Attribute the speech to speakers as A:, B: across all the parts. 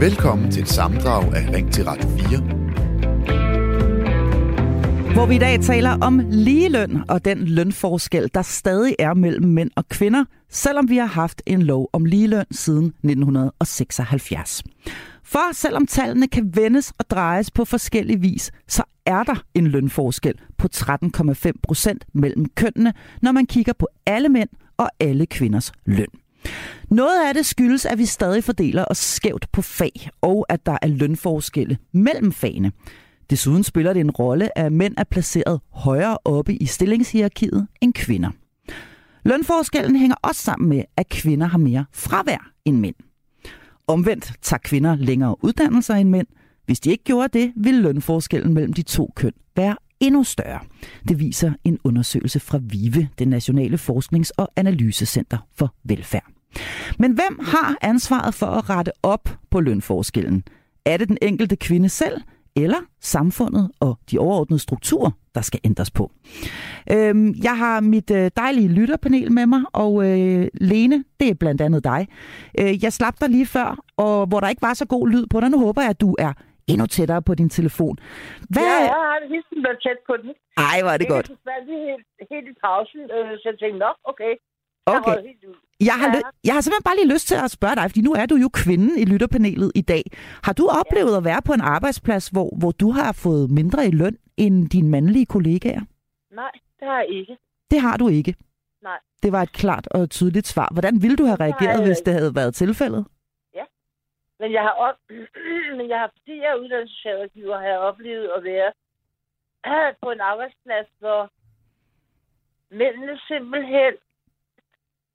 A: Velkommen til et samdrag af Ring til Radio 4.
B: Hvor vi i dag taler om ligeløn og den lønforskel, der stadig er mellem mænd og kvinder, selvom vi har haft en lov om ligeløn siden 1976. For selvom tallene kan vendes og drejes på forskellig vis, så er der en lønforskel på 13,5 procent mellem kønnene, når man kigger på alle mænd og alle kvinders løn. Noget af det skyldes, at vi stadig fordeler os skævt på fag, og at der er lønforskelle mellem fagene. Desuden spiller det en rolle, at mænd er placeret højere oppe i stillingshierarkiet end kvinder. Lønforskellen hænger også sammen med, at kvinder har mere fravær end mænd. Omvendt tager kvinder længere uddannelser end mænd. Hvis de ikke gjorde det, ville lønforskellen mellem de to køn være endnu større. Det viser en undersøgelse fra VIVE, det Nationale Forsknings- og Analysecenter for Velfærd. Men hvem har ansvaret for at rette op på lønforskellen? Er det den enkelte kvinde selv, eller samfundet og de overordnede strukturer, der skal ændres på. Øhm, jeg har mit øh, dejlige lytterpanel med mig, og øh, Lene, det er blandt andet dig. Øh, jeg slap dig lige før, og hvor der ikke var så god lyd på dig. Nu håber jeg, at du er endnu tættere på din telefon.
C: Hvad... Ja, jeg har helt været tæt på den.
B: Ej, hvor er det godt.
C: Jeg helt, helt i pausen, øh, så jeg tænkte, nok, okay.
B: Okay. Jeg har, jeg har simpelthen bare lige lyst til at spørge dig, fordi nu er du jo kvinden i lytterpanelet i dag. Har du oplevet ja. at være på en arbejdsplads, hvor, hvor du har fået mindre i løn end dine mandlige kollegaer?
C: Nej, det har jeg ikke.
B: Det har du ikke?
C: Nej.
B: Det var et klart og tydeligt svar. Hvordan ville du have reageret, hvis det havde været tilfældet?
C: Ja, men jeg har, op... men jeg har fordi jeg er uddannelsesrådgiver, har jeg oplevet at være på en arbejdsplads, hvor mændene simpelthen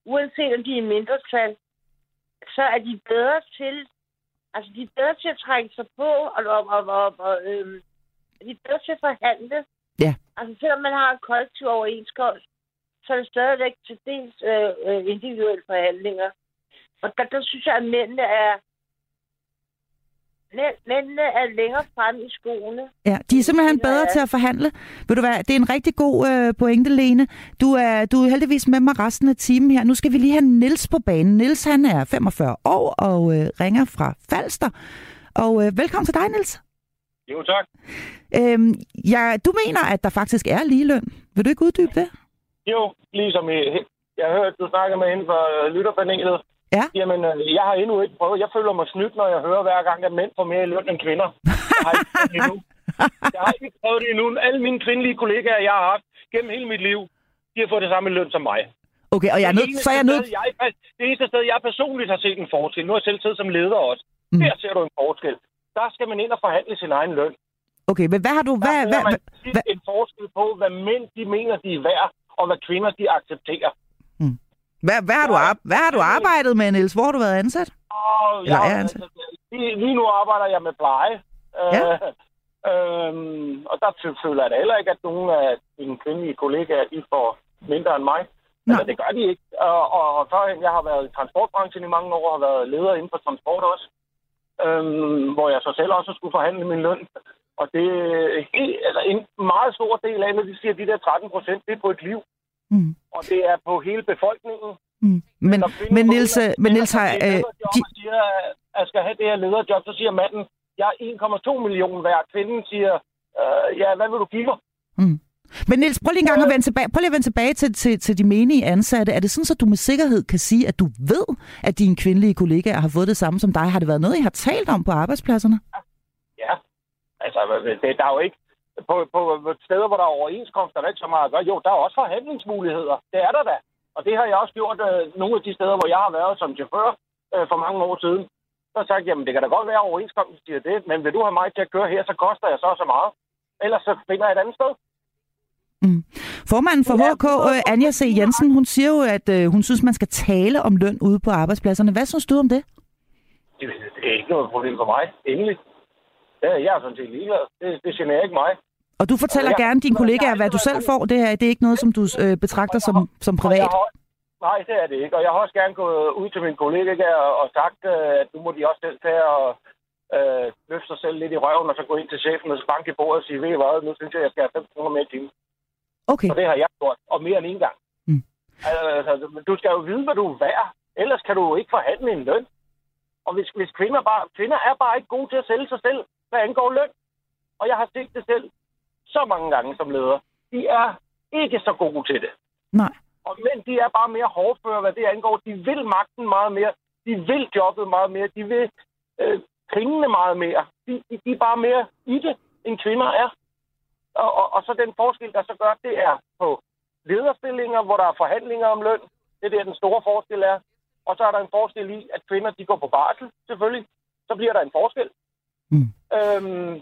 C: uanset om de er mindretal, så er de bedre til, altså de er bedre til at trække sig på, og, og, og, og, og øhm, de er bedre til at forhandle.
B: Ja.
C: Altså selvom man har en kollektiv overenskomst, så er det stadigvæk til dels øh, øh individuelle forhandlinger. Og der, der synes jeg, at mændene er Mændene er længere frem i skoene.
B: Ja, de er simpelthen bedre til at forhandle. Ved du hvad, det er en rigtig god øh, pointe, Lene. Du er, du er heldigvis med mig resten af timen her. Nu skal vi lige have Nils på banen. Nils han er 45 år og øh, ringer fra Falster. Og øh, velkommen til dig, Nils.
D: Jo, tak.
B: Øhm, ja, du mener, at der faktisk er ligeløn. Vil du ikke uddybe det?
D: Jo, ligesom i, jeg har hørt, du snakker med inden for øh, lytterpanelet.
B: Ja.
D: Jamen, øh, jeg har endnu ikke prøvet. Jeg føler mig snydt, når jeg hører hver gang, at mænd får mere i løn end kvinder. Jeg har ikke endnu. Jeg har ikke prøvet det endnu. Alle mine kvindelige kollegaer, jeg har haft gennem hele mit liv, de har fået det samme løn som mig.
B: Okay, og jeg er nødt, så er jeg nødt...
D: Jeg, det eneste sted, jeg personligt har set en forskel, nu har jeg selv siddet som leder også, mm. der ser du en forskel. Der skal man ind og forhandle sin egen løn.
B: Okay, men hvad har du... Hvad,
D: der
B: hvad,
D: hvad, hvad, en forskel på, hvad mænd de mener, de er værd, og hvad kvinder de accepterer.
B: Hvad, hvad, har du, hvad har du arbejdet med, Niels? Hvor har du været ansat?
D: Oh, Eller ja, er ansat? Altså, lige, lige nu arbejder jeg med pleje. Ja. Øh, øhm, og der føler jeg da heller ikke, at nogen af mine kvindelige kollegaer de får mindre end mig. Nej. Altså, det gør de ikke. Og, og, og førhen, jeg har været i transportbranchen i mange år, og har været leder inden for transport også. Øhm, hvor jeg så selv også skulle forhandle min løn. Og det er altså, en meget stor del af, når de siger, at de der 13 procent, det er på et liv. Mm. Og det er på hele befolkningen.
B: Mm. Men, men, Niels, men Niels har... Øh,
D: de... siger, at jeg skal have det her lederjob, så siger manden, jeg er 1,2 millioner værd. Kvinden siger, øh, ja, hvad vil du give mig?
B: Mm. Men Niels, prøv lige en gang at vende tilbage, prøv lige at vende tilbage til, til, til de menige ansatte. Er det sådan, at du med sikkerhed kan sige, at du ved, at dine kvindelige kollegaer har fået det samme som dig? Har det været noget, I har talt om på arbejdspladserne?
D: Ja, altså det, der er jo ikke på, på steder, hvor der er overenskomster, der er ikke så meget at gøre. Jo, der er også forhandlingsmuligheder. Det er der da. Og det har jeg også gjort øh, nogle af de steder, hvor jeg har været som chauffør øh, for mange år siden. Så har jeg sagt, jamen det kan da godt være, at overenskomsten siger det, men vil du have mig til at køre her, så koster jeg så så meget. Ellers så finder jeg et andet sted.
B: Mm. Formanden for HK, øh, Anja C. Jensen, hun siger jo, at øh, hun synes, man skal tale om løn ude på arbejdspladserne. Hvad synes du om det?
D: Det, det er ikke noget problem for mig, endelig. Er jeg sådan set ligeglad. Det, det generer ikke mig.
B: Og du fortæller ja, gerne dine kollegaer, hvad du selv får. Det, her, det er ikke noget, som du øh, betragter som, som privat?
D: Har, nej, det er det ikke. Og jeg har også gerne gået ud til mine kollegaer og, sagt, øh, at nu må de også selv tage og øh, løfte sig selv lidt i røven, og så gå ind til chefen og banke i bordet og sige, ved I hvad, nu synes jeg, at jeg skal have 5 kroner mere i timen.
B: Okay.
D: Og det har jeg gjort, og mere end en gang. Mm. Altså, du skal jo vide, hvad du er værd. Ellers kan du ikke forhandle en løn. Og hvis, hvis kvinder bare... Kvinder er bare ikke gode til at sælge sig selv, hvad angår løn. Og jeg har set det selv så mange gange som leder. De er ikke så gode til det.
B: Nej.
D: Og mænd, de er bare mere hårdføre, hvad det angår. De vil magten meget mere. De vil jobbet meget mere. De vil øh, pengene meget mere. De, de, de er bare mere i det, end kvinder er. Og, og, og så den forskel, der så gør, det er på lederstillinger, hvor der er forhandlinger om løn. Det er der, den store forskel er. Og så er der en forskel i, at kvinder de går på barsel, selvfølgelig. Så bliver der en forskel.
B: Mm.
D: Øhm,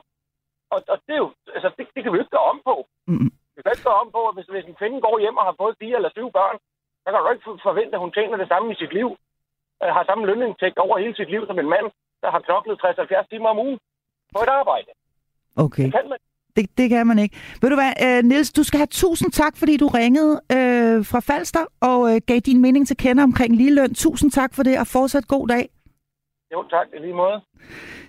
D: og, og det, er jo, altså, det, det kan vi jo ikke gøre om på.
B: Mm.
D: Vi kan ikke gøre om på, at hvis, hvis en kvinde går hjem og har fået fire eller syv børn, så kan du ikke forvente, at hun tjener det samme i sit liv. Øh, har samme lønindtægt over hele sit liv som en mand, der har knoklet 60-70 timer om ugen på et arbejde.
B: Okay.
D: Det kan man.
B: Det, det kan man ikke. Ved du hvad, øh, Niels, du skal have tusind tak, fordi du ringede øh, fra Falster og øh, gav din mening til kende omkring ligeløn. Tusind tak for det, og fortsat god dag.
D: Jo, tak. I lige måde.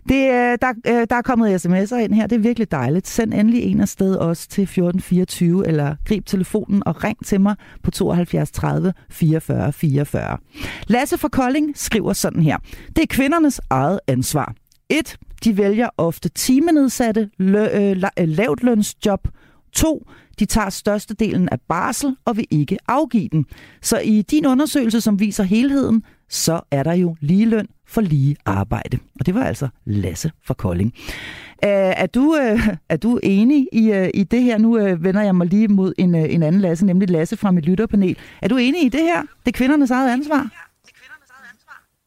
B: Det, der, øh, der er kommet sms'er ind her. Det er virkelig dejligt. Send endelig en afsted også til 1424, eller grib telefonen og ring til mig på 72 30 44 44. Lasse fra Kolding skriver sådan her. Det er kvindernes eget ansvar. 1. De vælger ofte timenedsatte lø- øh, la- øh, lavtlønsjob. 2. De tager størstedelen af barsel og vil ikke afgive den. Så i din undersøgelse, som viser helheden, så er der jo ligeløn for lige arbejde. Og det var altså Lasse fra Kolding. Uh, er, du, øh, er du enig i, øh, i det her? Nu vender jeg mig lige mod en, en anden Lasse, nemlig Lasse fra mit lytterpanel. Er du enig i det her? Det er kvindernes eget ansvar?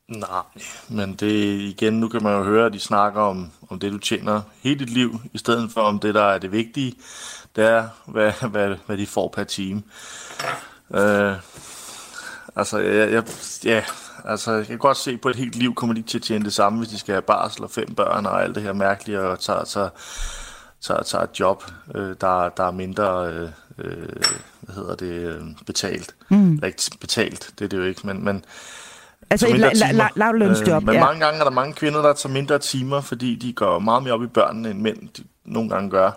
E: Nej, men det igen, nu kan man jo høre, at de snakker om, om det, du tjener hele dit liv, i stedet for om det, der er det vigtige, det er, hvad, hvad, hvad de får per time. Øh, altså, jeg, jeg, ja, altså, jeg kan godt se, på et helt liv kommer de til at tjene det samme, hvis de skal have barsel og fem børn og alt det her mærkelige, og tager, tager, tager, tager et job, øh, der, der er mindre øh, øh, hvad hedder det, øh, betalt. Mm. Eller ikke betalt, det er det jo ikke, men, men
B: Altså et la- la- lavlønsjob,
E: Øh, men
B: ja.
E: mange gange er der mange kvinder, der tager mindre timer, fordi de går meget mere op i børnene, end mænd de nogle gange gør.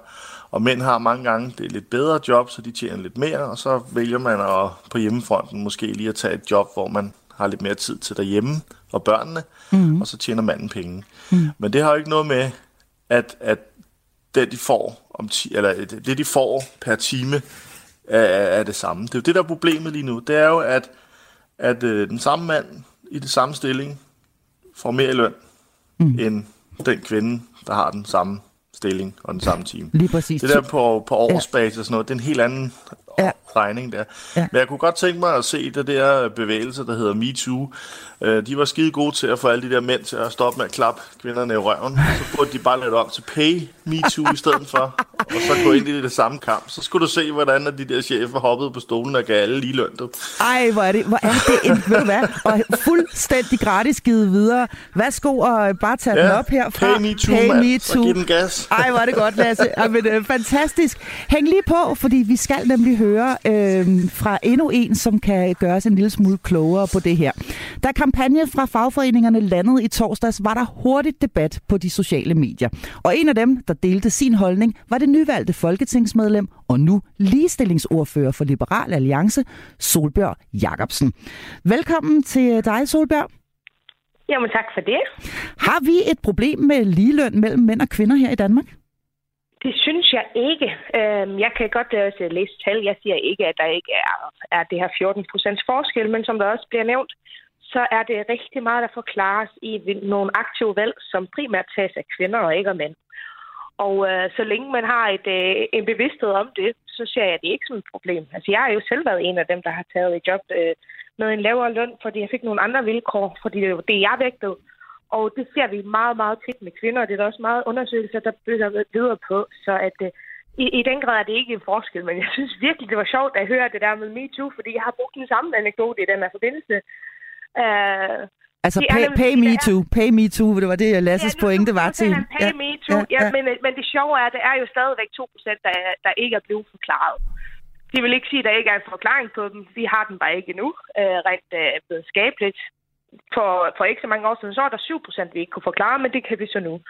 E: Og mænd har mange gange det er lidt bedre job, så de tjener lidt mere, og så vælger man at, på hjemmefronten måske lige at tage et job, hvor man har lidt mere tid til derhjemme og børnene, mm. og så tjener manden penge. Mm. Men det har jo ikke noget med, at, at det, de får, om ti, eller det, de får per time, er, er det samme. Det er jo det, der er problemet lige nu. Det er jo, at, at øh, den samme mand i det samme stilling får mere i løn, mm. end den kvinde, der har den samme stilling og den samme time.
B: Lige præcis.
E: Det der på, på årsbasis og sådan noget, det er en helt anden
B: Ja.
E: regning der.
B: Ja.
E: Men jeg kunne godt tænke mig at se det der bevægelse, der hedder MeToo. Øh, de var skide gode til at få alle de der mænd til at stoppe med at klappe kvinderne i røven. Så burde de bare lade om til Pay MeToo i stedet for, og så gå ind i det samme kamp. Så skulle du se, hvordan de der chefer hoppede på stolen og gav alle lige løn.
B: Ej, hvor er det, hvor er det en, ved du hvad, og fuldstændig gratis givet videre. Værsgo og bare tage ja, den op herfra.
E: Pay MeToo,
B: Pay me
E: Så
B: too.
E: giv den gas.
B: Ej, hvor er det godt, Lasse. Ej, men, øh, fantastisk. Hæng lige på, fordi vi skal nemlig høre øh, fra endnu en, som kan gøre os en lille smule klogere på det her. Da kampagne fra fagforeningerne landede i torsdags, var der hurtigt debat på de sociale medier. Og en af dem, der delte sin holdning, var det nyvalgte folketingsmedlem og nu ligestillingsordfører for Liberal Alliance, Solbjørg Jacobsen. Velkommen til dig, Solbjørg.
F: Jamen tak for det.
B: Har vi et problem med ligeløn mellem mænd og kvinder her i Danmark?
F: Det synes jeg ikke. Øhm, jeg kan godt øh, også læse tal. Jeg siger ikke, at der ikke er, er det her 14 procents forskel, men som der også bliver nævnt, så er det rigtig meget, der forklares i nogle aktive valg, som primært tages af kvinder og ikke af mænd. Og øh, så længe man har et, øh, en bevidsthed om det, så ser jeg det ikke som et problem. Altså jeg har jo selv været en af dem, der har taget et job øh, med en lavere løn, fordi jeg fik nogle andre vilkår, fordi det var det, jeg vægtede. Og det ser vi meget, meget tit med kvinder, og det er der også meget undersøgelser, der bygger videre på. Så at, øh, i, i den grad er det ikke en forskel, men jeg synes virkelig, det var sjovt at høre det der med MeToo, fordi jeg har brugt den samme anekdote i den her forbindelse. Uh,
B: Altså, pay,
F: nemlig
B: pay me too. Pay me too, det var det, Lasses
F: nu-
B: pointe var til.
F: Pay me too. Ja,
B: ja.
F: Men, men det sjove er, at det er jo stadigvæk 2%, der, der ikke er blevet forklaret. Det vil ikke sige, at der ikke er en forklaring på dem. Vi har den bare ikke endnu, øh, rent øh, videnskabeligt. For, for ikke så mange år siden, så var der 7%, vi ikke kunne forklare, men det kan vi så nu.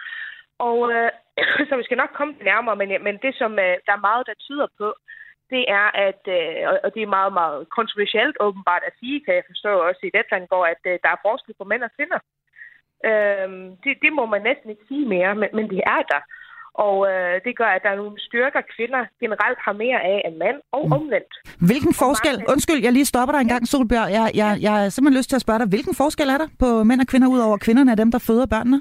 F: Og øh, så vi skal nok komme nærmere, men, men det, som øh, der er meget, der tyder på, det er, at, øh, og det er meget, meget kontroversielt åbenbart at sige, kan jeg forstå også i Letland går, at øh, der er forskel på mænd og kvinder. Øh, det, det må man næsten ikke sige mere, men, men det er der. Og øh, det gør, at der er nogle styrker, kvinder generelt har mere af end mænd, og mm. omvendt.
B: Hvilken forskel, mange... undskyld, jeg lige stopper dig en gang, Solbjørg. Jeg, jeg, jeg har simpelthen lyst til at spørge dig, hvilken forskel er der på mænd og kvinder, udover kvinderne er dem, der føder børnene?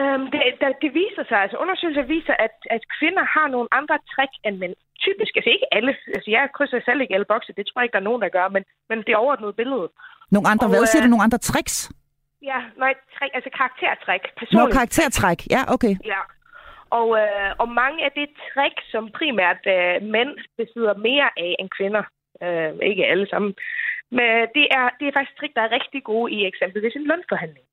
F: Um, det, det, det viser sig, altså undersøgelser viser, at, at kvinder har nogle andre træk end mænd. Typisk, altså ikke alle, altså jeg krydser selv ikke alle bokse, det tror jeg ikke, der er nogen, der gør, men, men det er overordnet billede.
B: Nogle andre, og, hvad siger du, nogle andre tricks?
F: Ja, nej, træk, altså karaktertræk.
B: Nå, karaktertræk, ja, okay.
F: Ja, og, øh, og mange af det trick, som primært øh, mænd besidder mere af end kvinder, øh, ikke alle sammen, men det er, det er faktisk trick, der er rigtig gode i eksempelvis en lønforhandling.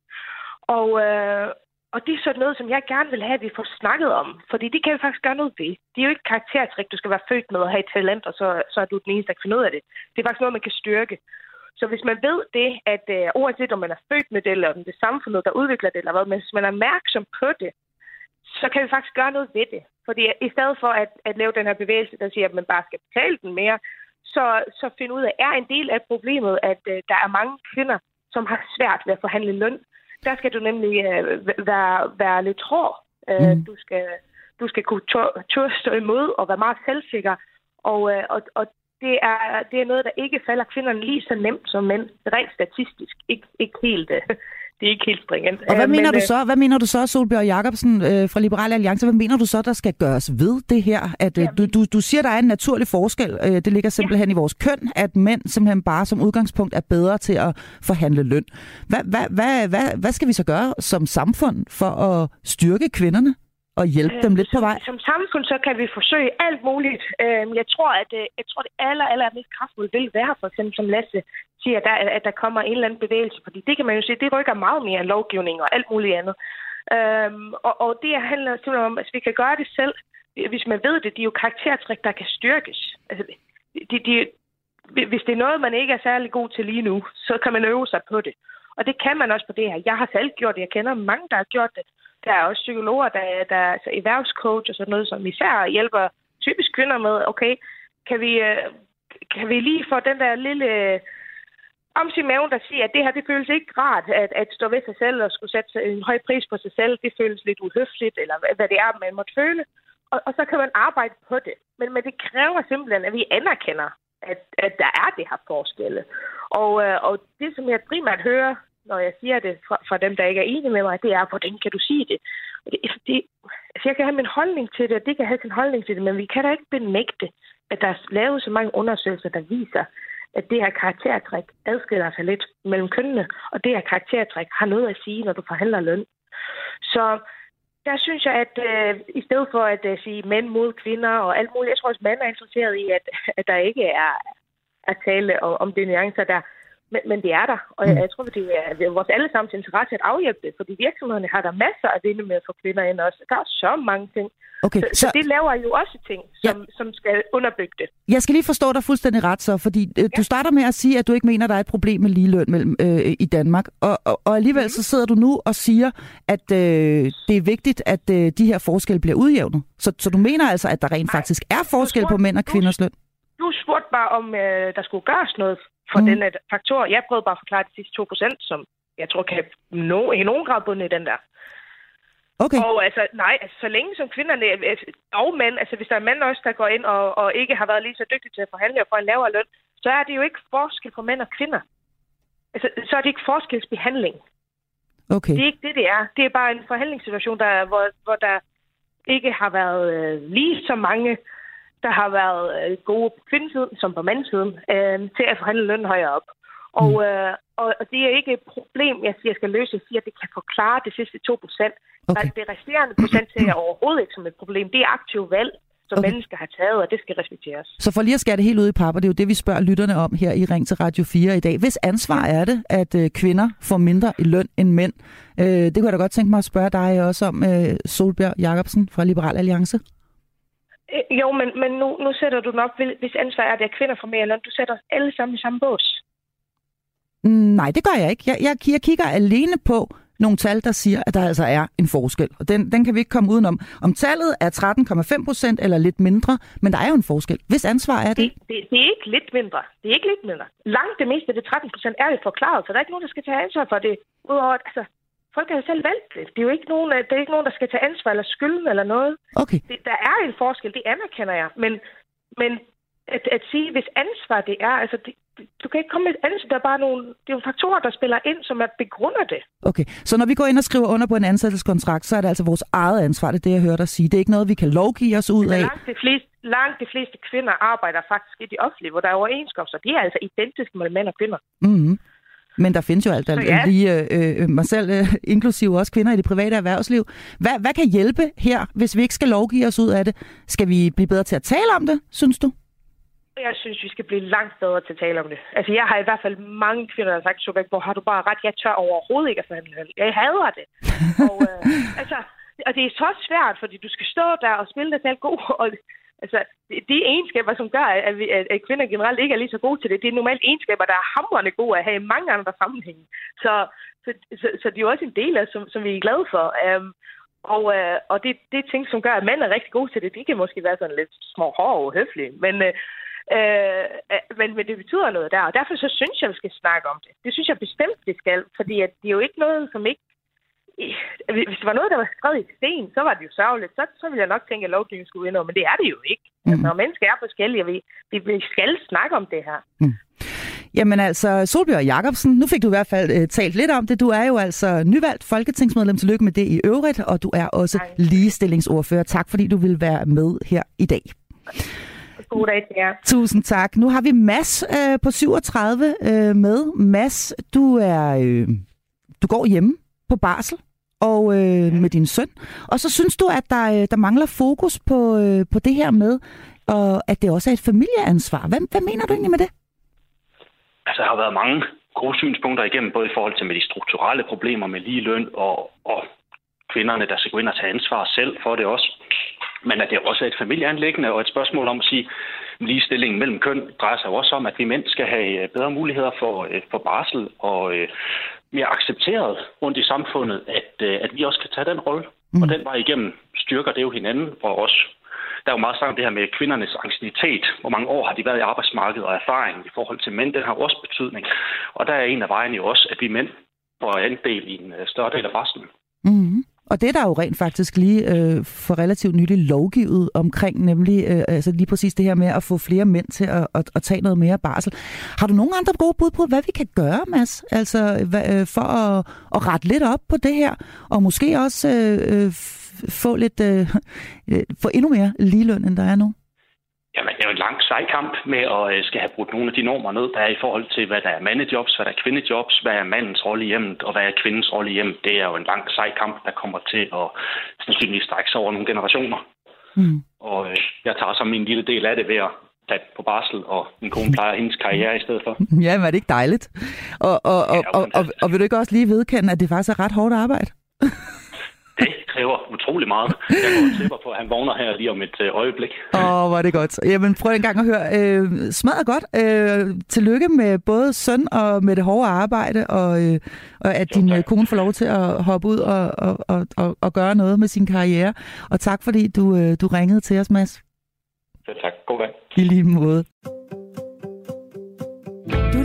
F: Og, øh, og det er sådan noget, som jeg gerne vil have, at vi får snakket om. Fordi det kan vi faktisk gøre noget ved. Det er jo ikke karaktertrik, du skal være født med at have et talent, og så, så er du den eneste, der kan finde ud af det. Det er faktisk noget, man kan styrke. Så hvis man ved det, at øh, uanset om man er født med det, eller om det er samfundet, der udvikler det, eller hvad, men hvis man er opmærksom på det, så kan vi faktisk gøre noget ved det. Fordi i stedet for at, at lave den her bevægelse, der siger, at man bare skal betale den mere, så, så finde ud af, er en del af problemet, at uh, der er mange kvinder, som har svært ved at forhandle løn. Der skal du nemlig uh, være, være lidt hård. Uh, mm. Du skal du skal kunne turde stå imod og være meget selvsikker. Og, uh, og, og det, er, det er noget, der ikke falder kvinderne lige så nemt som mænd. Rent statistisk. Ikke, ikke helt... Uh, det er ikke helt stringent.
B: Og hvad, mener, men, du så, hvad mener du så, Solbjørg Jacobsen øh, fra Liberale Alliance, hvad mener du så, der skal gøres ved det her? At, øh, du, du, du siger, der er en naturlig forskel. Øh, det ligger simpelthen ja. i vores køn, at mænd simpelthen bare som udgangspunkt er bedre til at forhandle løn. Hvad, hvad, hvad, hvad, hvad skal vi så gøre som samfund for at styrke kvinderne? og hjælpe dem lidt på vej?
F: Som, som samfund, så kan vi forsøge alt muligt. Øh, jeg tror, at øh, jeg tror, det aller, aller mest kraftfulde vil være, for eksempel som Lasse siger, at der, at der kommer en eller anden bevægelse. Fordi det kan man jo se, det rykker meget mere end lovgivning og alt muligt andet. Øhm, og, og det handler simpelthen om, at vi kan gøre det selv, hvis man ved det. det er jo karaktertræk, der kan styrkes. Altså, de, de, hvis det er noget, man ikke er særlig god til lige nu, så kan man øve sig på det. Og det kan man også på det her. Jeg har selv gjort det. Jeg kender mange, der har gjort det. Der er også psykologer, der, der er altså erhvervscoach og sådan noget, som især hjælper typisk kvinder med, okay, kan vi, øh, kan vi lige få den der lille om i maven, der siger, at det her, det føles ikke rart at, at stå ved sig selv og skulle sætte en høj pris på sig selv. Det føles lidt uhøfligt, eller hvad det er, man måtte føle. Og, og så kan man arbejde på det. Men, men det kræver simpelthen, at vi anerkender, at, at der er det her forskelle. Og, øh, og det, som jeg primært hører, når jeg siger det fra, fra dem, der ikke er enige med mig, det er, hvordan kan du sige det? det, det altså jeg kan have min holdning til det, og det kan have sin holdning til det, men vi kan da ikke benægte, at der er lavet så mange undersøgelser, der viser, at det her karaktertræk adskiller sig lidt mellem kønnene, og det her karaktertræk har noget at sige, når du forhandler løn. Så der synes jeg, at øh, i stedet for at øh, sige mænd mod kvinder og alt muligt, jeg tror også, mænd er interesseret i, at, at der ikke er at tale om, om de nuancer der. Men, men det er der, og jeg, mm. jeg tror, det er, det er vores allesammens interesse at afhjælpe det, fordi virksomhederne har der masser af vinde med for kvinder ind også. Der er så mange ting. Okay, så, så, så det laver jo også ting, som, ja. som skal underbygge det.
B: Jeg skal lige forstå dig fuldstændig ret så, fordi øh, ja. du starter med at sige, at du ikke mener, der er et problem med ligeløn mellem, øh, i Danmark, og, og, og alligevel mm. så sidder du nu og siger, at øh, det er vigtigt, at øh, de her forskelle bliver udjævnet. Så, så du mener altså, at der rent Nej. faktisk er forskel på mænd og kvinders løn?
F: Du spurgte bare, om øh, der skulle gøres noget for mm. den faktor. Jeg prøvede bare at forklare de sidste 2 procent, som jeg tror kan no, i nogen grad bunde i den der.
B: Okay.
F: Og altså, nej, altså, så længe som kvinderne og mænd, altså hvis der er mænd også, der går ind og, og ikke har været lige så dygtige til at forhandle og få en lavere løn, så er det jo ikke forskel på mænd og kvinder. Altså, så er det ikke forskelsbehandling.
B: Okay.
F: Det er ikke det, det er. Det er bare en forhandlingssituation, der, hvor, hvor der ikke har været øh, lige så mange der har været øh, gode på kvindesiden som på mandsiden øh, til at forhandle lønnen højere op. Og, mm. øh, og, og det er ikke et problem, jeg siger, jeg skal løse. Jeg siger, at det kan forklare det sidste 2 procent. Okay. Det resterende procent ser jeg overhovedet ikke som et problem. Det er aktivt valg, som okay. mennesker har taget, og det skal respekteres.
B: Så for lige at skære det helt ud i pap, og det er jo det, vi spørger lytterne om her i Ring til Radio 4 i dag. Hvis ansvar er det, at øh, kvinder får mindre i løn end mænd? Øh, det kunne jeg da godt tænke mig at spørge dig også om, øh, Solbjørg Jacobsen fra Liberal Alliance.
F: Øh, jo, men, men nu, nu sætter du nok, hvis ansvar er det, at kvinder får mere løn, du sætter os alle sammen i samme bås.
B: Nej, det gør jeg ikke. Jeg, jeg, jeg kigger alene på nogle tal, der siger, at der altså er en forskel. Og den, den kan vi ikke komme udenom. Om tallet er 13,5 procent eller lidt mindre, men der er jo en forskel. Hvis ansvar er det?
F: Det, det? det er ikke lidt mindre. Det er ikke lidt mindre. Langt det meste af det 13 procent er jo forklaret, så der er ikke nogen, der skal tage ansvar for det. Udover, altså, folk har jo selv valgt det. Det er jo ikke nogen, det er ikke nogen der skal tage ansvar eller skylden eller noget.
B: Okay.
F: Det, der er en forskel, det anerkender jeg. Men, men at, at sige, hvis ansvar det er, altså det, du kan ikke komme med et ansvar, der er bare nogle, det er nogle faktorer, der spiller ind, som er begrunder det.
B: Okay, så når vi går ind og skriver under på en ansættelseskontrakt, så er det altså vores eget ansvar, det er det, jeg hørte dig sige. Det er ikke noget, vi kan lovgive os ud af.
F: Langt de fleste, langt de fleste kvinder arbejder faktisk i det offentlige, hvor der er overenskomster. De er altså identiske med mænd og kvinder.
B: Mm-hmm. Men der findes jo alt, alt ja. lige øh, øh, mig selv, øh, inklusive også kvinder i det private erhvervsliv. Hvad, hvad kan hjælpe her, hvis vi ikke skal lovgive os ud af det? Skal vi blive bedre til at tale om det, synes du?
F: Jeg synes, vi skal blive langt bedre til at tale om det. Altså, jeg har i hvert fald mange kvinder, der har sagt, hvor har du bare ret, jeg tør overhovedet ikke at forhandle. Jeg hader det. og, øh, altså, og det er så svært, fordi du skal stå der og spille dig selv god, og Altså, de egenskaber, som gør, at, vi, at kvinder generelt ikke er lige så gode til det, det er normalt egenskaber, der er hamrende gode at have i mange andre sammenhænge. Så, så, så, så det er jo også en del af, som, som vi er glade for. Um, og, uh, og det, det er ting, som gør, at mænd er rigtig gode til det. De kan måske være sådan lidt små hårde og høflige, men, uh, uh, men, men det betyder noget der. Og derfor så synes jeg, vi skal snakke om det. Det synes jeg bestemt, vi skal, fordi at det er jo ikke noget, som ikke hvis det var noget, der var skrevet i sten, så var det jo sørgeligt. Så, så ville jeg nok tænke, at lovgivningen skulle ind over, men det er det jo ikke. Mm. Altså, når mennesker er forskellige, vi, vi, vi skal snakke om det her. Mm.
B: Jamen altså, Solbjørg Jacobsen, nu fik du i hvert fald uh, talt lidt om det. Du er jo altså nyvalgt folketingsmedlem. Tillykke med det i øvrigt, og du er også Nej. ligestillingsordfører. Tak fordi du vil være med her i dag.
F: God dag til jer.
B: Tusind tak. Nu har vi Mads uh, på 37 uh, med. Mads, du er uh, du går hjemme på barsel og øh, med din søn. Og så synes du, at der, øh, der mangler fokus på, øh, på det her med, og at det også er et familieansvar. Hvad, hvad mener du egentlig med det?
G: Altså, der har været mange gode synspunkter igennem, både i forhold til med de strukturelle problemer med lige løn og, og kvinderne, der skal gå ind og tage ansvar selv for det også. Men at det også er et familieanlæggende og et spørgsmål om at sige, ligestillingen mellem køn drejer sig også om, at vi mænd skal have øh, bedre muligheder for, øh, for barsel og mere accepteret rundt i samfundet, at, øh, at vi også kan tage den rolle. Mm. Og den vej igennem styrker det jo hinanden, og også der er jo meget sagt det her med kvindernes angstinitet. Hvor mange år har de været i arbejdsmarkedet og erfaring i forhold til mænd, den har også betydning. Og der er en af vejene jo også, at vi mænd får andel i en øh, større del af barslen.
B: Mm. Og det er der jo rent faktisk lige øh, for relativt nylig lovgivet omkring, nemlig øh, altså lige præcis det her med at få flere mænd til at, at, at tage noget mere barsel. Har du nogen andre gode bud på, hvad vi kan gøre, Mads, altså, hvad, øh, for at, at rette lidt op på det her, og måske også øh, øh få lidt øh, få endnu mere ligeløn, end der er nu?
G: Jamen, det er jo en lang sej kamp med at øh, skal have brudt nogle af de normer ned, der er i forhold til, hvad der er mandejobs, hvad der er kvindejobs, hvad er mandens rolle i hjemmet, og hvad er kvindens rolle i hjemmet. Det er jo en lang sej kamp, der kommer til at sandsynligvis strække sig over nogle generationer. Mm. Og øh, jeg tager så min lille del af det ved at tage på barsel, og min kone plejer hendes karriere i stedet for.
B: Ja, men er det ikke dejligt? Og, og, og, og, og, og vil du ikke også lige vedkende, at det faktisk er ret hårdt arbejde?
G: Det kræver utrolig meget. Jeg går tipper på, at han vågner her lige om et øh, øjeblik.
B: Åh, oh, hvor er det godt. Jamen, prøv en gang at høre. Øh, smadret godt. Øh, tillykke med både søn og med det hårde arbejde, og, øh, og at jo, din tak. Øh, kone får lov til at hoppe ud og, og, og, og, og gøre noget med sin karriere. Og tak, fordi du, øh, du ringede til os, Mads.
G: Ja, tak. God dag.
B: I lige måde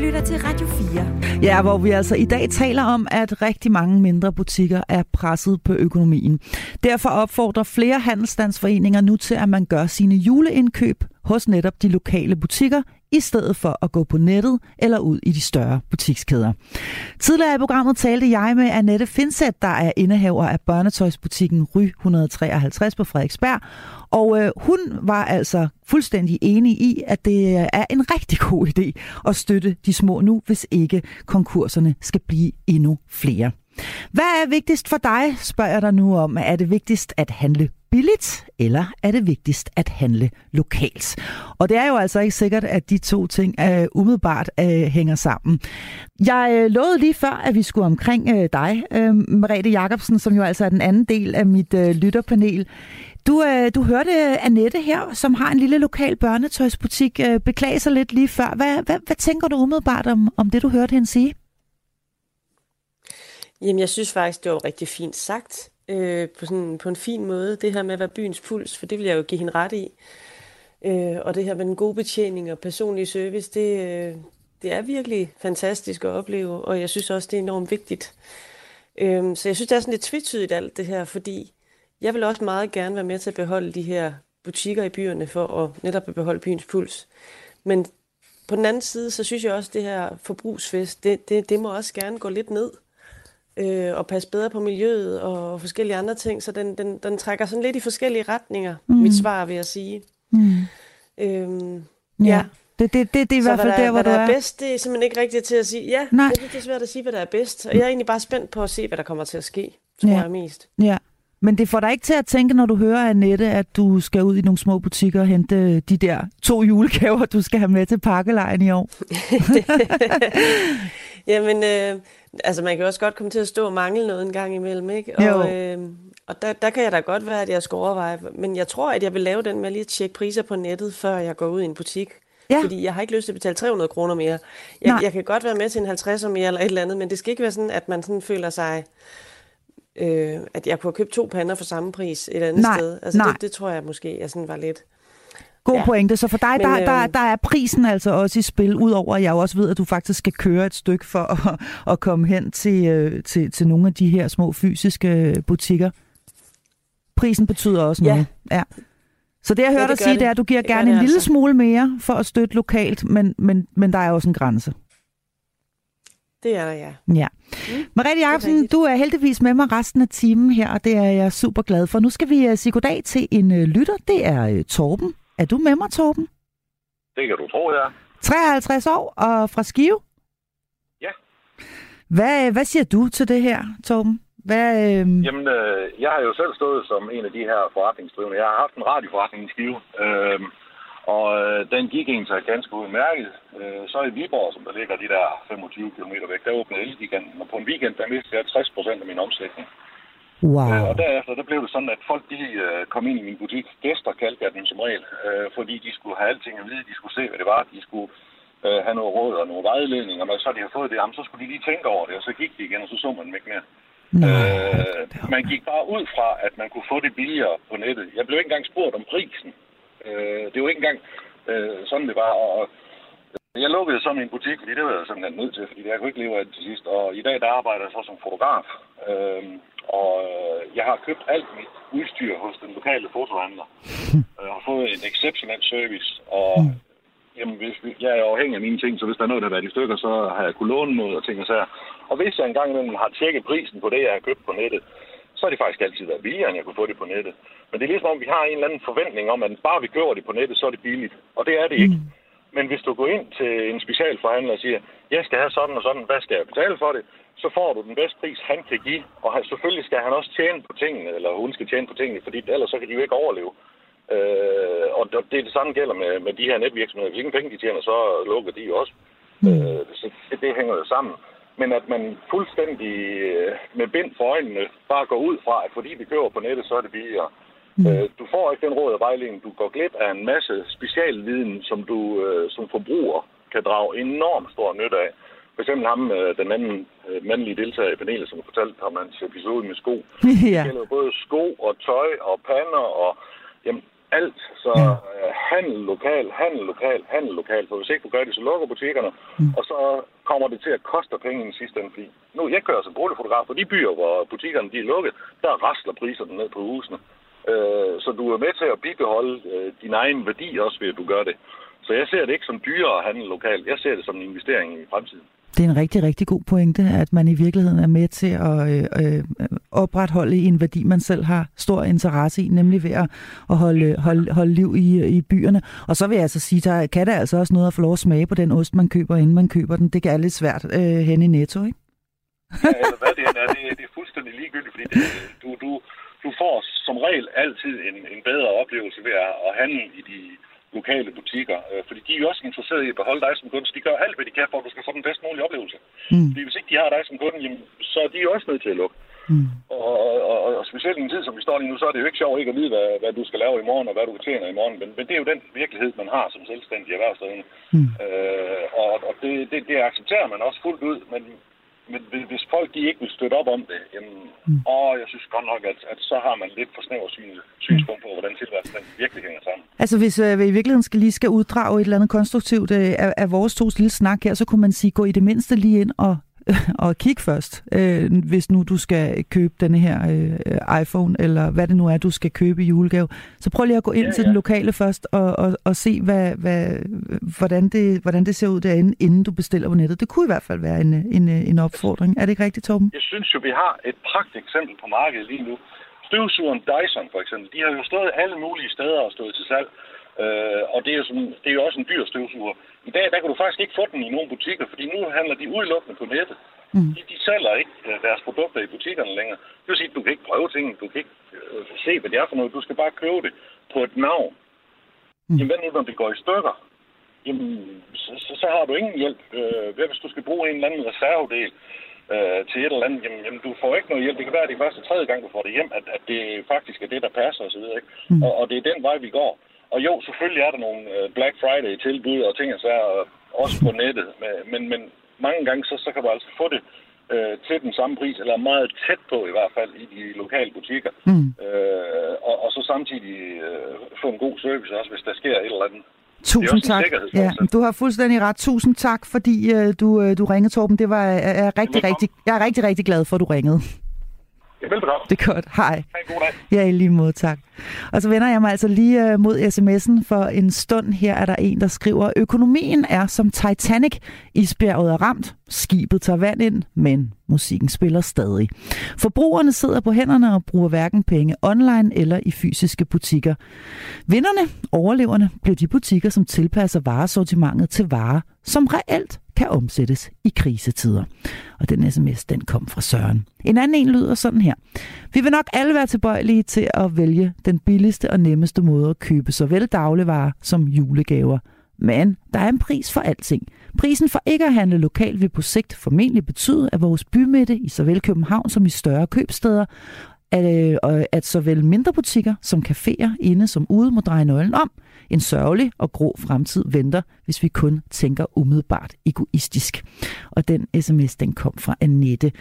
H: lytter til Radio 4.
B: Ja, hvor vi altså i dag taler om, at rigtig mange mindre butikker er presset på økonomien. Derfor opfordrer flere handelsstandsforeninger nu til, at man gør sine juleindkøb hos netop de lokale butikker, i stedet for at gå på nettet eller ud i de større butikskæder. Tidligere i programmet talte jeg med Annette Finset, der er indehaver af børnetøjsbutikken Ry 153 på Frederiksberg, og øh, hun var altså fuldstændig enig i, at det øh, er en rigtig god idé at støtte de små nu, hvis ikke konkurserne skal blive endnu flere. Hvad er vigtigst for dig, spørger jeg dig nu om. Er det vigtigst at handle billigt, eller er det vigtigst at handle lokalt? Og det er jo altså ikke sikkert, at de to ting uh, umiddelbart uh, hænger sammen. Jeg uh, lovede lige før, at vi skulle omkring uh, dig, uh, Merete Jacobsen, som jo altså er den anden del af mit uh, lytterpanel. Du, uh, du hørte Annette her, som har en lille lokal børnetøjsbutik, uh, beklage sig lidt lige før. Hvad, hvad, hvad tænker du umiddelbart om, om det, du hørte hende sige?
I: Jamen, jeg synes faktisk, det var rigtig fint sagt øh, på, sådan, på en fin måde, det her med at være byens puls, for det vil jeg jo give hende ret i. Øh, og det her med den gode betjening og personlig service, det, øh, det er virkelig fantastisk at opleve, og jeg synes også, det er enormt vigtigt. Øh, så jeg synes, det er sådan lidt tvetydigt alt det her, fordi jeg vil også meget gerne være med til at beholde de her butikker i byerne for at netop beholde byens puls. Men på den anden side, så synes jeg også, at det her forbrugsfest, det, det, det må også gerne gå lidt ned øh, og passe bedre på miljøet og forskellige andre ting. Så den, den, den trækker sådan lidt i forskellige retninger, mm. mit svar vil jeg sige. Mm. Øhm, ja. ja.
B: Det, det, det, det er i hvert fald der, hvor
I: hvad
B: du
I: er. er bedst, det er simpelthen ikke rigtigt til at sige. Ja, Nej. synes, det er svært at sige, hvad der er bedst. Og jeg er egentlig bare spændt på at se, hvad der kommer til at ske, tror ja. jeg mest.
B: Ja. Men det får dig ikke til at tænke, når du hører Annette, at du skal ud i nogle små butikker og hente de der to julegaver, du skal have med til pakkelejen i år.
I: Jamen, øh, altså man kan også godt komme til at stå og mangle noget en gang imellem, ikke? Og, jo. øh, og der, der kan jeg da godt være, at jeg skal overveje. Men jeg tror, at jeg vil lave den med lige at tjekke priser på nettet, før jeg går ud i en butik. Ja. Fordi jeg har ikke lyst til at betale 300 kroner mere. Jeg, jeg kan godt være med til en 50 mere eller et eller andet, men det skal ikke være sådan, at man sådan føler sig øh, at jeg kunne have købt to pander for samme pris et andet nej, sted. Altså nej. Det, det tror jeg måske, jeg sådan var lidt...
B: God ja. pointe. Så for dig, Men, der, der, øh, der er prisen altså også i spil, udover at jeg også ved, at du faktisk skal køre et stykke for at, at komme hen til, øh, til, til nogle af de her små fysiske butikker. Prisen betyder også ja. noget. Ja. Så det, jeg hørte ja, dig sige, det. det er, at du giver det gerne en lille altså. smule mere for at støtte lokalt, men, men, men der er også en grænse.
I: Det er der, ja.
B: Ja. Mm, Mariette Jacobsen, du er heldigvis med mig resten af timen her, og det er jeg super glad for. Nu skal vi uh, sige goddag til en uh, lytter. Det er Torben. Er du med mig, Torben?
J: Det kan du tro, ja.
B: 53 år og fra Skive?
J: Ja.
B: Hvad, hvad siger du til det her, Torben? Hvad, øh...
J: Jamen, øh, jeg har jo selv stået som en af de her forretningsdrivende. Jeg har haft en radioforretning i Skive. Øh, og øh, den gik egentlig sig ganske udmærket. Øh, så i Viborg, som der ligger de der 25 km væk, der åbnede Elgiganten, og på en weekend, der mistede jeg 60 procent af min omsætning.
B: Wow. Øh,
J: og derefter, der blev det sådan, at folk de øh, kom ind i min butik. Gæster kaldte jeg dem som regel, øh, fordi de skulle have alting at vide, de skulle se, hvad det var, de skulle øh, have noget råd og nogle vejledninger, men så de har fået det, jamen, så skulle de lige tænke over det, og så gik de igen, og så så man dem ikke mere. øh, man gik bare ud fra, at man kunne få det billigere på nettet. Jeg blev ikke engang spurgt om prisen. Øh, det var ikke engang øh, sådan, det var. Og jeg lukkede så min butik, fordi det var jeg simpelthen nødt til, fordi jeg kunne ikke leve af det til sidst. Og i dag, der arbejder jeg så som fotograf. Øh, og øh, jeg har købt alt mit udstyr hos den lokale fotohandler. Jeg har fået en exceptionel service, og jamen, hvis vi, jeg er afhængig af mine ting, så hvis der er noget, der har været i stykker, så har jeg kunnet låne noget og ting og sager. Og hvis jeg engang imellem har tjekket prisen på det, jeg har købt på nettet, så har det faktisk altid været billigere, end jeg kunne få det på nettet. Men det er ligesom om, vi har en eller anden forventning om, at bare vi køber det på nettet, så er det billigt. Og det er det ikke. Mm. Men hvis du går ind til en specialforhandler og siger, jeg skal have sådan og sådan, hvad skal jeg betale for det? Så får du den bedste pris, han kan give. Og selvfølgelig skal han også tjene på tingene, eller hun skal tjene på tingene, fordi ellers så kan de jo ikke overleve. Øh, og det, det samme gælder med, med de her netvirksomheder. Hvis ingen penge de tjener, så lukker de jo også. Mm. Øh, så det, det hænger jo sammen men at man fuldstændig øh, med bind for øjnene bare går ud fra, at fordi vi køber på nettet, så er det billigere. Mm. Øh, du får ikke den råd af vejledning. Du går glip af en masse specialviden, som du øh, som forbruger kan drage enormt stor nytte af. For eksempel ham, den anden mandlige deltager i panelet, som fortalte om hans episode med sko. ja. Det gælder både sko og tøj og pander og jamen, alt. Så uh, handel lokal, handel lokal, handel lokal. For hvis ikke du gør det, så lukker butikkerne. Mm. Og så kommer det til at koste penge i den sidste ende. Fordi nu, jeg kører som boligfotograf, og de byer, hvor butikkerne de er lukket, der rasler priserne ned på husene. Uh, så du er med til at bibeholde uh, din egen værdi også ved, at du gør det. Så jeg ser det ikke som dyrere at handle lokalt. Jeg ser det som en investering i fremtiden.
B: Det er en rigtig, rigtig god pointe, at man i virkeligheden er med til at øh, øh, opretholde en værdi, man selv har stor interesse i, nemlig ved at, at holde, holde, holde liv i, i byerne. Og så vil jeg altså sige, der kan der altså også noget at få lov at smage på den ost, man køber, inden man køber den. Det kan er lidt svært øh, hen i netto, ikke?
J: ja, eller hvad det er, det, det er fuldstændig ligegyldigt, fordi det, du, du, du får som regel altid en, en bedre oplevelse ved at, at handle i de lokale butikker. Øh, fordi de er jo også interesserede i at beholde dig som kunde. Så de gør alt, hvad de kan, for at du skal få den bedst mulige oplevelse. Mm. Fordi hvis ikke de har dig som kunde, jamen, så er de jo også nødt til at lukke. Mm. Og, og, og, og specielt i en tid, som vi står lige nu, så er det jo ikke sjovt ikke at vide, hvad, hvad du skal lave i morgen, og hvad du tjener i morgen. Men, men det er jo den virkelighed, man har som selvstændig erhvervsdrivende. Mm. Øh, og og det, det, det accepterer man også fuldt ud. Men men hvis folk de ikke vil støtte op om det, jamen, mm. åh, jeg synes godt nok, at, at så har man lidt for snæver syn, synspunkt på, hvordan tilværelsen den virkelig hænger sammen.
B: Altså hvis øh, vi i virkeligheden skal lige skal uddrage et eller andet konstruktivt øh, af, af vores tos lille snak her, så kunne man sige, gå i det mindste lige ind og og kig først, øh, hvis nu du skal købe denne her øh, iPhone, eller hvad det nu er, du skal købe i julegave. Så prøv lige at gå ind ja, til ja. den lokale først, og, og, og se, hvad, hvad, hvordan, det, hvordan det ser ud derinde, inden du bestiller på nettet. Det kunne i hvert fald være en, en, en opfordring. Er det ikke rigtigt, Torben?
J: Jeg synes jo, vi har et pragt eksempel på markedet lige nu. Støvsugeren Dyson for eksempel, de har jo stået alle mulige steder og stået til salg. Øh, og det er, jo sådan, det er jo også en dyr støvsuger. I dag der kan du faktisk ikke få den i nogle butikker, fordi nu handler de udelukkende på nettet. Mm. De, de sælger ikke øh, deres produkter i butikkerne længere. Det vil sige, at du kan ikke prøve tingene, du kan ikke øh, se, hvad det er for noget. Du skal bare købe det på et navn. Mm. Jamen, hvad nu, når det går i stykker? Jamen, så, så, så har du ingen hjælp. Øh, hvad hvis du skal bruge en eller anden reservedel øh, til et eller andet? Jamen, jamen, du får ikke noget hjælp. Det kan være, at det er første tredje gang, du får det hjem, at, at det faktisk er det, der passer osv. Mm. Og, og det er den vej, vi går. Og jo, selvfølgelig er der nogle øh, Black Friday-tilbud og ting og sager, også på nettet. Men, men mange gange, så, så kan du altså få det øh, til den samme pris, eller meget tæt på i hvert fald, i de lokale butikker. Mm. Øh, og, og så samtidig øh, få en god service også, hvis der sker et eller andet.
B: Tusind tak. Ja, du har fuldstændig ret. Tusind tak, fordi øh, du, øh, du ringede, Torben. Det var jeg er rigtig, rigtig, jeg er rigtig, rigtig glad for, at du ringede.
J: Velbekomme.
B: Det er godt. Hej.
J: Ha' en god dag.
B: Ja, i lige måde, tak. Og så vender jeg mig altså lige øh, mod sms'en, for en stund her er der en, der skriver, økonomien er som Titanic. Isbjerget er ramt, skibet tager vand ind, men musikken spiller stadig. Forbrugerne sidder på hænderne og bruger hverken penge online eller i fysiske butikker. Vinderne, overleverne, bliver de butikker, som tilpasser varesortimentet til varer, som reelt kan omsættes i krisetider. Og den sms, den kom fra Søren. En anden en lyder sådan her. Vi vil nok alle være tilbøjelige til at vælge den billigste og nemmeste måde at købe såvel dagligvarer som julegaver. Men der er en pris for alting. Prisen for ikke at handle lokalt vil på sigt formentlig betyde, at vores bymidte i såvel København som i større købsteder at, øh, at såvel mindre butikker som caféer inde som ude må dreje nøglen om. En sørgelig og grå fremtid venter, hvis vi kun tænker umiddelbart egoistisk. Og den sms, den kom fra Annette.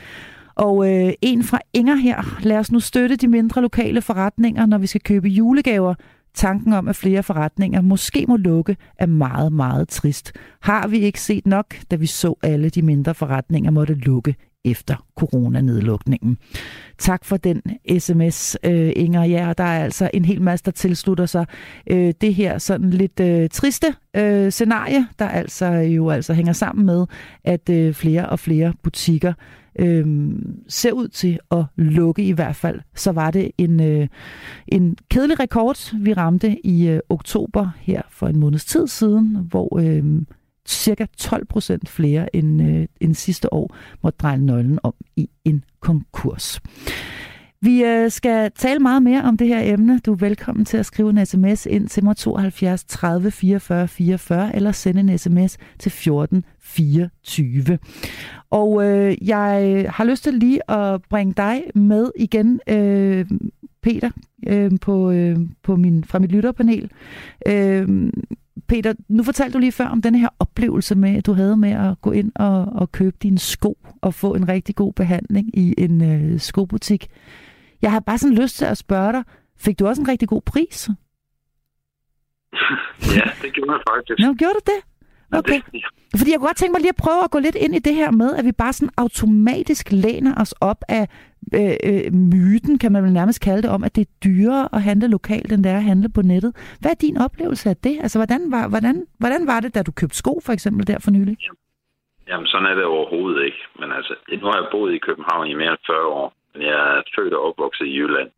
B: Og øh, en fra Inger her. Lad os nu støtte de mindre lokale forretninger, når vi skal købe julegaver. Tanken om, at flere forretninger måske må lukke, er meget, meget trist. Har vi ikke set nok, da vi så alle de mindre forretninger måtte lukke efter coronanedlukningen. Tak for den sms, øh, Inger. Ja, der er altså en hel masse, der tilslutter sig øh, det her sådan lidt øh, triste øh, scenarie, der altså øh, jo altså hænger sammen med, at øh, flere og flere butikker øh, ser ud til at lukke i hvert fald. Så var det en, øh, en kedelig rekord, vi ramte i øh, oktober her for en måneds tid siden, hvor øh, cirka 12 procent flere end, øh, end sidste år måtte dreje nøglen om i en konkurs. Vi øh, skal tale meget mere om det her emne. Du er velkommen til at skrive en sms ind til mig 72 30 44 44 eller sende en sms til 14 24. Og øh, jeg har lyst til lige at bringe dig med igen, øh, Peter, øh, på, øh, på min, fra mit lytterpanel. Øh, Peter, nu fortalte du lige før om den her oplevelse med, at du havde med at gå ind og, og købe dine sko og få en rigtig god behandling i en øh, skobutik. Jeg har bare sådan lyst til at spørge dig, fik du også en rigtig god pris?
J: ja, det gjorde jeg faktisk.
B: Nå, gjorde du det? Okay. Fordi jeg kunne godt tænke mig lige at prøve at gå lidt ind i det her med, at vi bare sådan automatisk læner os op af øh, øh, myten, kan man vel nærmest kalde det, om, at det er dyrere at handle lokalt, end det er at handle på nettet. Hvad er din oplevelse af det? Altså, hvordan var, hvordan, hvordan var det, da du købte sko, for eksempel, der for nylig?
K: Jamen, sådan er det overhovedet ikke. Men altså, nu har jeg boet i København i mere end 40 år, men jeg er født og opvokset i Jylland.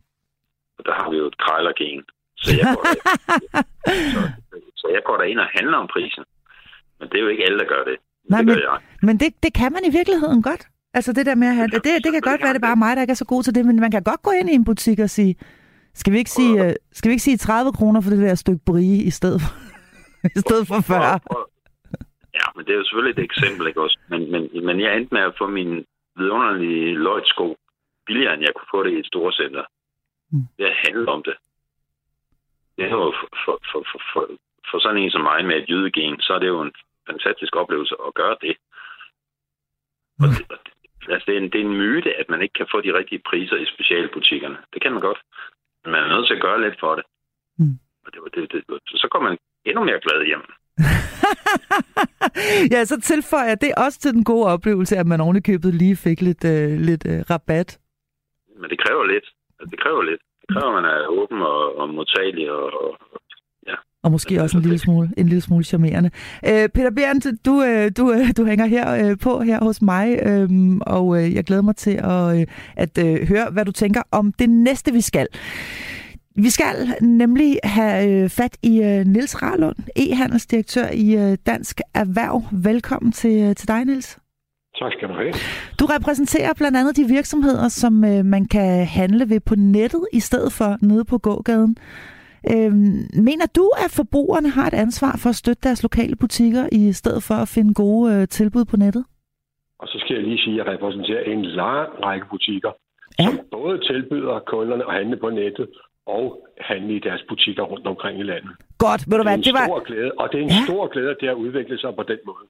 K: Og der har vi jo et krejlergen. Så jeg går, så, så jeg går ind og handler om prisen. Men det er jo ikke alle, der gør det.
B: Nej,
K: det
B: men,
K: jeg.
B: men det, det kan man i virkeligheden godt. Altså det der med at have, det, det kan godt være, det er bare mig, der ikke er så god til det, men man kan godt gå ind i en butik og sige, skal vi ikke sige, øh, skal vi ikke sige 30 kroner for det der stykke brie i stedet for, i stedet for 40?
K: Ja, men det er jo selvfølgelig et eksempel, ikke også? Men, men, men jeg endte med at få min vidunderlige løjtsko billigere, end jeg kunne få det i et stort center. Mm. Det handler om det. Det er jo for, for, for, for, for, for sådan en som mig med et jydegen, så er det jo en fantastisk oplevelse at gøre det. Og det, og det, Altså, det er, en, det er en myte, at man ikke kan få de rigtige priser i specialbutikkerne. Det kan man godt. Men man er nødt til at gøre lidt for det.
B: Mm.
K: Og det, det, det, så kommer man endnu mere glad hjem.
B: ja, så tilføjer det også til den gode oplevelse, at man ovenikøbet lige fik lidt, øh, lidt øh, rabat.
K: Men det kræver lidt. Altså, det kræver lidt. Det kræver, at man er åben og, og modtagelig og, og.
B: Og måske også en lille smule, en lille smule charmerende. Øh, Peter Berndt, du, øh, du, øh, du hænger her øh, på her hos mig, øh, og øh, jeg glæder mig til at, øh, at øh, høre, hvad du tænker om det næste, vi skal. Vi skal nemlig have øh, fat i øh, Nils Rarlund, e-handelsdirektør i øh, Dansk Erhverv. Velkommen til, øh, til dig, Nils.
L: Tak skal du have.
B: Du repræsenterer blandt andet de virksomheder, som øh, man kan handle ved på nettet i stedet for nede på gågaden. Øh, mener du, at forbrugerne har et ansvar for at støtte deres lokale butikker i stedet for at finde gode øh, tilbud på nettet?
L: Og så skal jeg lige sige, at jeg repræsenterer en lang række butikker, ja. som både tilbyder kunderne at handle på nettet og handle i deres butikker rundt omkring i landet.
B: Godt, ved du hvad,
L: det,
B: det var...
L: Stor glæde, og det er en ja. stor glæde, at det har udviklet sig på den måde.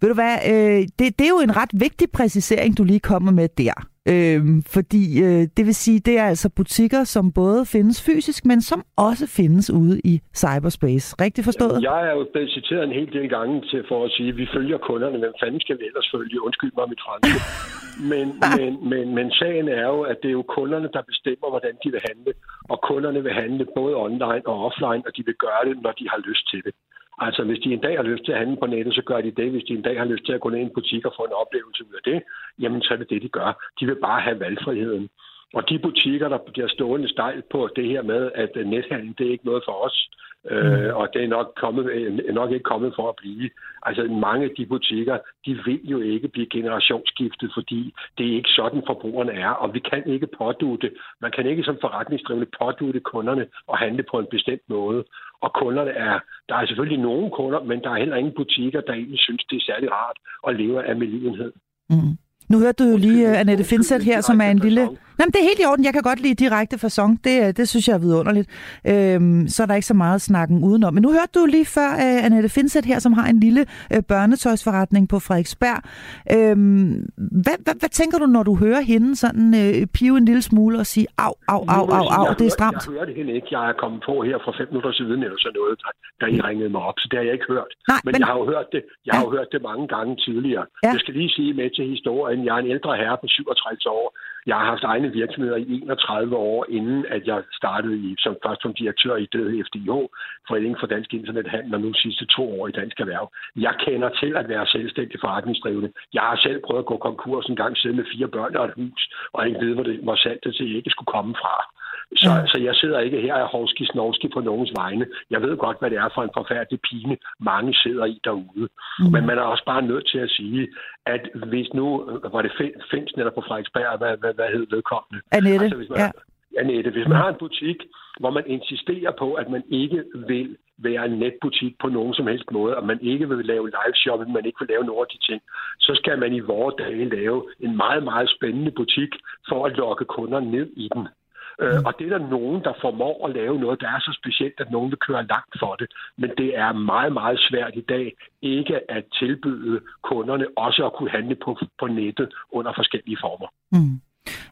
B: Ved du hvad, øh, det, det er jo en ret vigtig præcisering, du lige kommer med der. Øh, fordi øh, det vil sige, det er altså butikker, som både findes fysisk, men som også findes ude i cyberspace. Rigtig forstået?
L: Jeg er jo blevet citeret en hel del gange til for at sige, at vi følger kunderne. Hvem fanden skal vi ellers følge? Undskyld mig mit franske. men, men, men, men sagen er jo, at det er jo kunderne, der bestemmer, hvordan de vil handle. Og kunderne vil handle både online og offline, og de vil gøre det, når de har lyst til det. Altså, hvis de en dag har lyst til at handle på nettet, så gør de det. Hvis de en dag har lyst til at gå ned i en butik og få en oplevelse ud af det, jamen så er det det, de gør. De vil bare have valgfriheden. Og de butikker, der bliver stående stejl på det her med, at nethandel, det er ikke noget for os, mm. øh, og det er nok, kommet, nok ikke kommet for at blive. Altså mange af de butikker, de vil jo ikke blive generationsskiftet, fordi det er ikke sådan forbrugerne er, og vi kan ikke pådute, man kan ikke som forretningsdrivende pådute kunderne og handle på en bestemt måde. Og kunderne er, der er selvfølgelig nogle kunder, men der er heller ingen butikker, der egentlig synes, det er særlig rart at leve af medlidenhed.
B: Mm. Nu hørte du jo lige uh, Annette Finseth her, som er en lille... Nej, men det er helt i orden. Jeg kan godt lide direkte fasong. Det, øh, det synes jeg er vidunderligt. Øhm, så er der ikke så meget snakken udenom. Men nu hørte du lige før uh, Annette Finseth her, som har en lille uh, børnetøjsforretning på Frederiksberg. Øhm, hvad, hvad, hvad tænker du, når du hører hende sådan uh, pive en lille smule og sige, au, au, au, au, au, det er stramt?
L: Jeg hørte hende ikke. Jeg er kommet på her for fem minutter siden, eller sådan noget, der, der I ringede mig op. Så det har jeg ikke hørt.
B: Nej,
L: men, men, jeg har jo hørt det, jeg har jo hørt det mange gange tidligere. Ja. Jeg skal lige sige med til historien, jeg er en ældre herre på 67 år. Jeg har haft egne virksomheder i 31 år, inden at jeg startede i, som først som direktør i det FDIH, Foreningen for Dansk Internethandel, og nu sidste to år i Dansk Erhverv. Jeg kender til at være selvstændig forretningsdrivende. Jeg har selv prøvet at gå konkurs en gang, siden med fire børn og et hus, og ikke ved, hvor, det, hvor saltet til ikke skulle komme fra. Så, ja. så jeg sidder ikke her og hovski snovski på nogens vegne. Jeg ved godt, hvad det er for en forfærdelig pine, mange sidder i derude. Mm. Men man er også bare nødt til at sige, at hvis nu, var det Finsen eller på Frederiksberg, hvad, hvad, hvad hed vedkommende?
B: Annette, altså,
L: hvis man,
B: ja.
L: Annette, hvis man har en butik, hvor man insisterer på, at man ikke vil være en netbutik på nogen som helst måde, og man ikke vil lave live shopping, man ikke vil lave nogle af de ting, så skal man i vores dage lave en meget, meget spændende butik for at lokke kunder ned i den. Øh, og det er der nogen, der formår at lave noget, der er så specielt, at nogen vil køre langt for det. Men det er meget, meget svært i dag ikke at tilbyde kunderne også at kunne handle på, på nettet under forskellige former.
B: Mm.